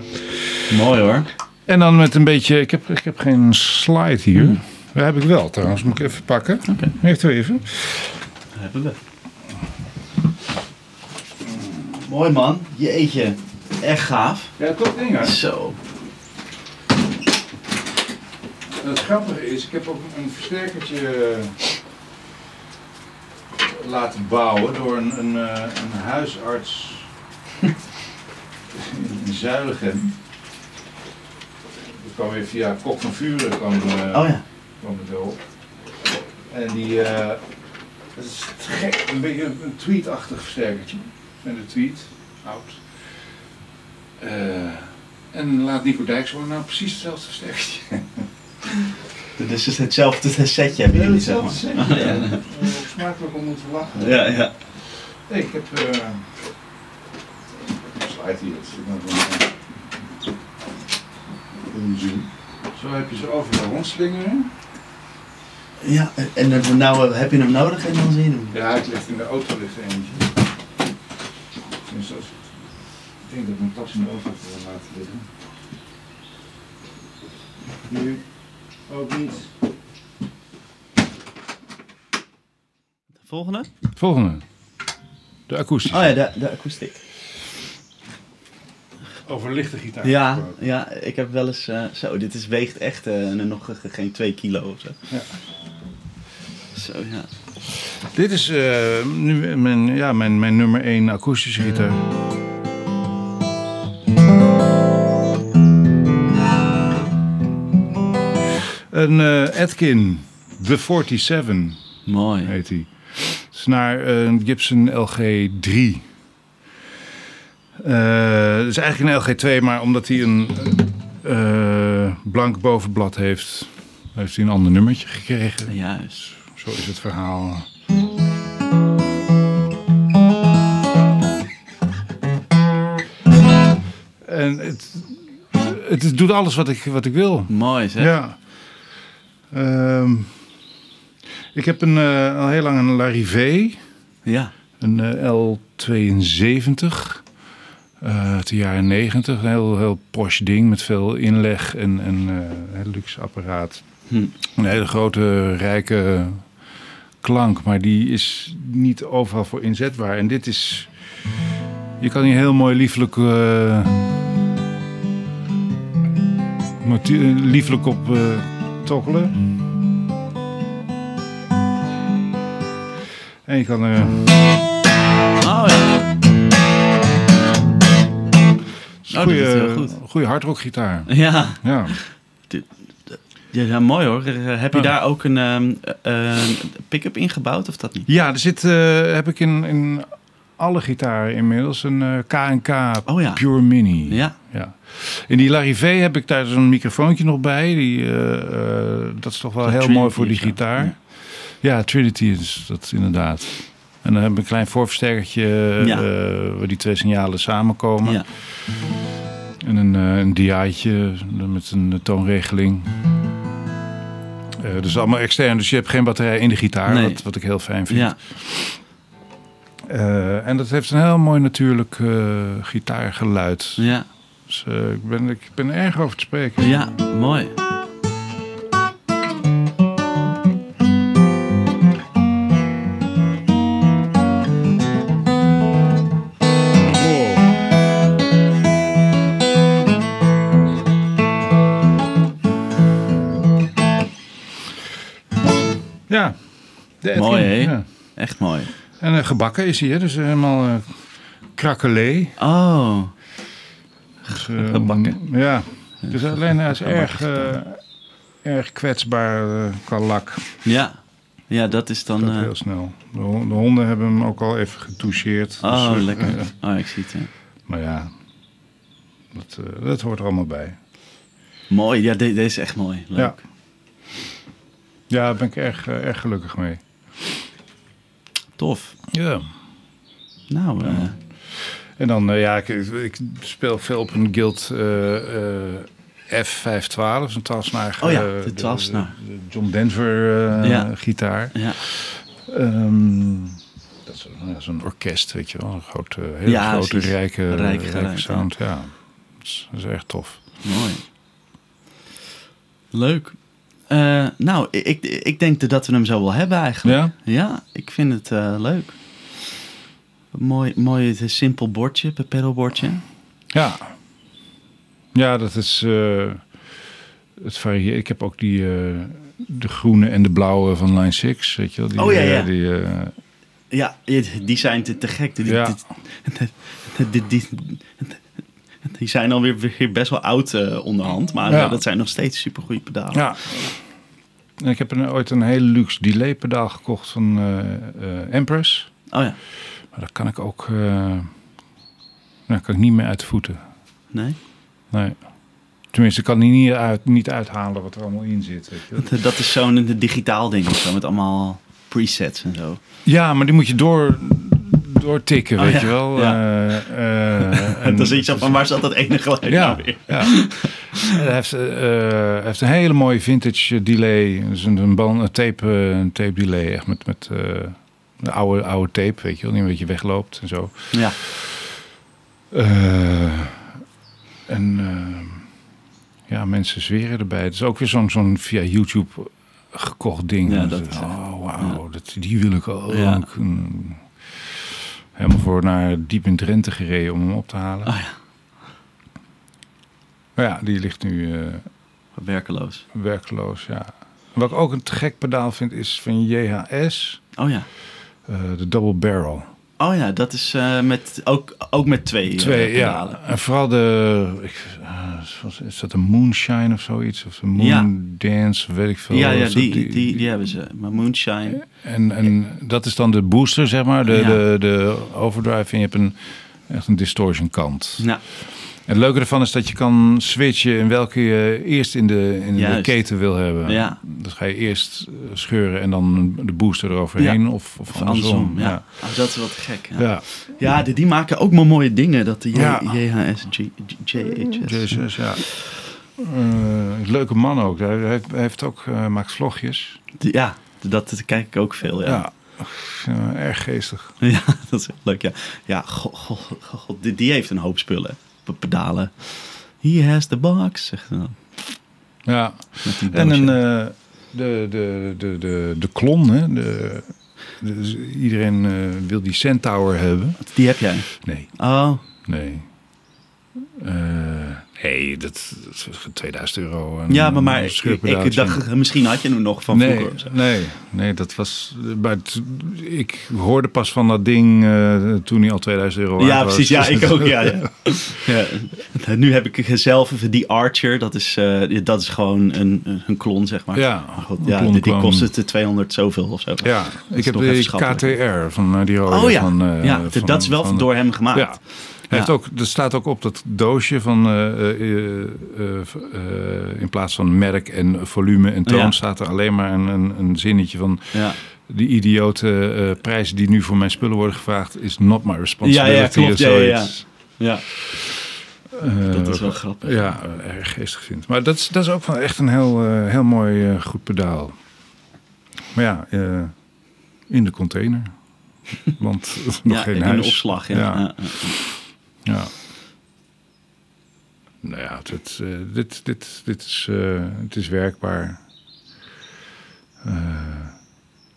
Mooi hoor. En dan met een beetje... Ik heb, ik heb geen slide hier. Dat heb ik wel trouwens. Moet ik even pakken. Oké. Heeft u even? Hebben we. Mooi man. Jeetje. Echt gaaf. Ja, top ding hè? Zo. Het grappige is, ik heb ook een versterkertje laten bouwen door een, een, eh, een huisarts in Zuilichem. Dat kwam weer via Kok van Vuren kwam, eh, Oh ja. Erop. En die, eh, dat is te gek, een beetje een, een tweetachtig versterkertje. Met een tweet, oud. Eh, en laat Nico Dijkshoorn nou precies hetzelfde versterkertje. Dit is dus hetzelfde setje hebben jullie, zeg maar. Hetzelfde setje, ja. Smakelijk om moeten lachen. Ja, ja. Hey, ik heb. eh een slide hier. dat nog wel in. Zoom. Zo heb je ze overal rondslingeren. Ja, en dan- nou eh, heb je hem nodig en dan zie je hem. Ja, ik ligt in de auto ligt er eentje. Als- Ik denk dat ik mijn tas in de auto heb laten liggen. Nu ook niet. Volgende? Volgende. De akoestische. Oh ja, de, de akoestiek over lichte gitaar ja. Ja, ik heb wel eens... Eh, zo, dit is, weegt echt eh, nog geen 2 kilo of zo. Ja. Zo, ja. Dit is eh, nu mijn, ja, mijn, mijn nummer 1 akoestische gitaar. Een Atkin, The 47. Mooi. Heet hij. Snaar een Gibson LG 3 dus eigenlijk een LG2, maar omdat hij een eh, blank bovenblad heeft, heeft hij een ander nummertje gekregen. Juist. Zo is het verhaal. En het, het doet alles wat ik, wat ik wil. Mooi zeg. Ja. Ehm, ik heb een, eh, al heel lang een Larivé. Ja. Een uh, L72 uit de jaren 90. Een heel, heel Porsche ding met veel inleg en, en eh, een luxe apparaat. Hm. Een hele grote, rijke klank, maar die is niet overal voor inzetbaar. En dit is. Je kan hier heel mooi liefelijk. eh, moti- eh, liefelijk op eh tokkelen. En je kan er. Oh, dat is heel goed. goede hardrockgitaar. Ja. Ja. Ja, mooi hoor. Heb je daar ook een een pick-up ingebouwd of dat niet? ja, er zit. eh, heb ik in, in alle gitaren inmiddels een eh, K&K Oh ja. Pure Mini. Ja. Ja. In die Larivé heb ik daar zo'n microfoontje nog bij. Die, dat is toch wel heel Trinity mooi voor die gitaar. Ja. Ja. Trinity is dat inderdaad. En dan heb ik een klein voorversterkertje eh, waar die twee signalen samenkomen. Ja. En een, eh een DI'tje met een toonregeling. Eh dat is allemaal extern, dus je hebt geen batterij in de gitaar, Nee. wat, wat ik heel fijn vind. Ja. En dat heeft een heel mooi natuurlijk gitaargeluid. Ja. Dus ik, ben, ik ben er erg over te spreken. Ja. Mooi. Mooi, hè? Ja. Echt mooi. En eh, gebakken is hè? dus helemaal eh krakelé. Oh, Dus, eh, Gebakken. Ja, dus alleen hij is erg, eh, erg kwetsbaar eh, qua lak. ja. Ja, dat is dan... Dat eh, heel snel. De, hon- de honden hebben hem ook al even getoucheerd. oh, Dus, eh, lekker. eh, Oh, ik zie het. ja. maar ja, dat, eh, dat hoort er allemaal bij. Mooi, ja, de- deze is echt mooi. Leuk. Ja. Ja, daar ben ik erg, eh, erg gelukkig mee. Tof. Ja. Nou, eh, En dan, eh, ja, ik, ik speel veel op een guild eh, eh, F512, een twaalfsnaar. Oh ja, de de John Denver Ja. gitaar. ja. Ehm, dat is een- ja, zo'n orkest, weet je wel. Een grote, hele Ja, grote, rijke, Rijk rijke geluid, sound. Ja, dat is, dat is echt tof. Mooi. Leuk. Eh, nou, ik, ik denk dat we hem zo wel hebben eigenlijk. Ja? Ja, ik vind het eh, leuk. Mooi, mooi het simpel bordje, een pedalbordje. Ja. Ja, dat is... eh, het varieert. Ik heb ook die... de groene en de blauwe van Line 6, weet je wel. Die, Oh, ja, ja. Die, Ja, die zijn te, te gek. Die, Ja. die, die, die, zijn alweer weer best wel oud eh, onderhand. Maar Ja. ja, dat zijn nog steeds super goede pedalen. Ja. En ik heb een, ooit een hele luxe delay pedaal gekocht van eh, eh, Empress. Oh ja, Maar dat kan ik ook... eh nou, kan ik niet meer uit de voeten. nee? Nee. Tenminste, ik kan die niet, uit, niet uithalen wat er allemaal in zit. Weet je. Dat is zo'n digitaal ding of zo, met allemaal presets en zo. Ja, maar die moet je door, doortikken, Oh, weet je wel. Ja. Eh, en- dan zit je van, waar zat dat ene geluid Ja, nou weer? ja. hij, heeft, eh, heeft een hele mooie vintage delay. Dus een, een, band, een, tape, een tape delay. Echt met, met een oude, oude tape, weet je wel. Niet een beetje wegloopt en zo. Ja, en ja, mensen zweren erbij. Het is ook weer zo'n zo'n via YouTube gekocht ding. Ja, dat oh, wauw, dat, die wil ik ook. Ja. Helemaal voor naar diep in Drenthe gereden om hem op te halen. Oh ja. Maar ja, die ligt nu eh, werkeloos. werkloos, ja. Wat ik ook een te gek pedaal vind, is van JHS, Oh ja. eh, de Double Barrel. Oh ja, dat is eh, met, ook, ook met twee, eh, Twee, pedalen. ja. En vooral de, ik, eh, is dat een Moonshine of zoiets? Of de Moon Ja. Dance, weet ik veel. Ja, ja die, die, die, hebben ze. Maar Moonshine. En, en dat is dan de booster, zeg maar, de, de, de overdrive. En je hebt een, echt een distortion kant. Ja, het leuke ervan is dat je kan switchen in welke je eerst in de, in de keten wil hebben. Ja. Dus ga je eerst eh, scheuren en dan de booster eroverheen Ja. of, of, of andersom. andersom. Ja. Oh, dat is te gek. Ja, Ja. ja. die, die maken ook maar mooie dingen. Dat de J- Ja. JHS. Jezus, ja. Eh, leuke man ook. Hij heeft, hij heeft ook, eh, maakt vlogjes. Ja, dat, dat kijk ik ook veel. Ja, erg geestig. ja. dat is leuk. Ja, ja god, god, god, god, die, die heeft een hoop spullen. Pedalen. He has the box, zegt hij dan. Ja. En een, eh, de, de, de, de, de klon, hè. De, de- iedereen eh, wil die Centaur hebben. Die heb jij. Nee, Oh, nee. Eh, nee, dat, dat is 2000 euro. een- ja, maar, maar ik, dacht, misschien had je hem nog van nee, vroeger. nee, nee, dat was. Maar het- ik hoorde pas van dat ding eh, toen hij al 2000 euro Ja, was. precies. Ja, ik ook. Ja, ja. ja. Nu heb ik zelf even die Archer. Dat is, eh, dat is gewoon een, een klon, zeg maar. Ja, Maar goed, een ja klon die, die kwam- kost het 200 zoveel of zo. Ja, ik heb de. KTR van eh, die rode. Oh ja, van, eh, ja van- dat is wel van- door hem gemaakt. Hij heeft Ja. ook, er staat ook op dat doosje van eh, eh, eh, in plaats van merk en volume en toon staat er alleen maar een, een, een zinnetje van Ja. die idiote prijzen die nu voor mijn spullen worden gevraagd is not my responsibility Ja, ja, klopt. of Ja, ja, ja. zoiets. ja, Eh, dat is wel grappig. ja, erg geestig vind. Maar dat is, dat is ook wel echt een heel, heel mooi goed pedaal. Maar ja, in de container. Want nog ja, geen in huis. de opslag. Ja. Ja. Ja. Ja. Nou ja, dit, eh, dit, dit, dit is, eh, het is werkbaar. Eh,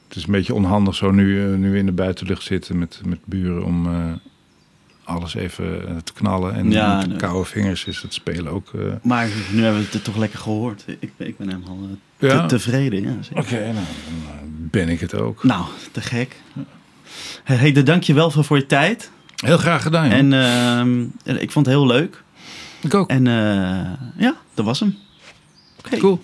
het is een beetje onhandig zo nu, nu in de buitenlucht zitten met, met buren om alles even te knallen. En Ja, met nee. koude vingers is het spelen ook... Maar nu hebben we het toch lekker gehoord. Ik, ben- ik ben helemaal te- Ja? tevreden. Ja. Oké, nou, dan, ben ik het ook. Nou, te gek. Hey, de dank je wel voor je tijd. Heel graag gedaan. En ehm, ik vond het heel leuk. ik ook. En eh, ja, dat was hem. Oké. Cool.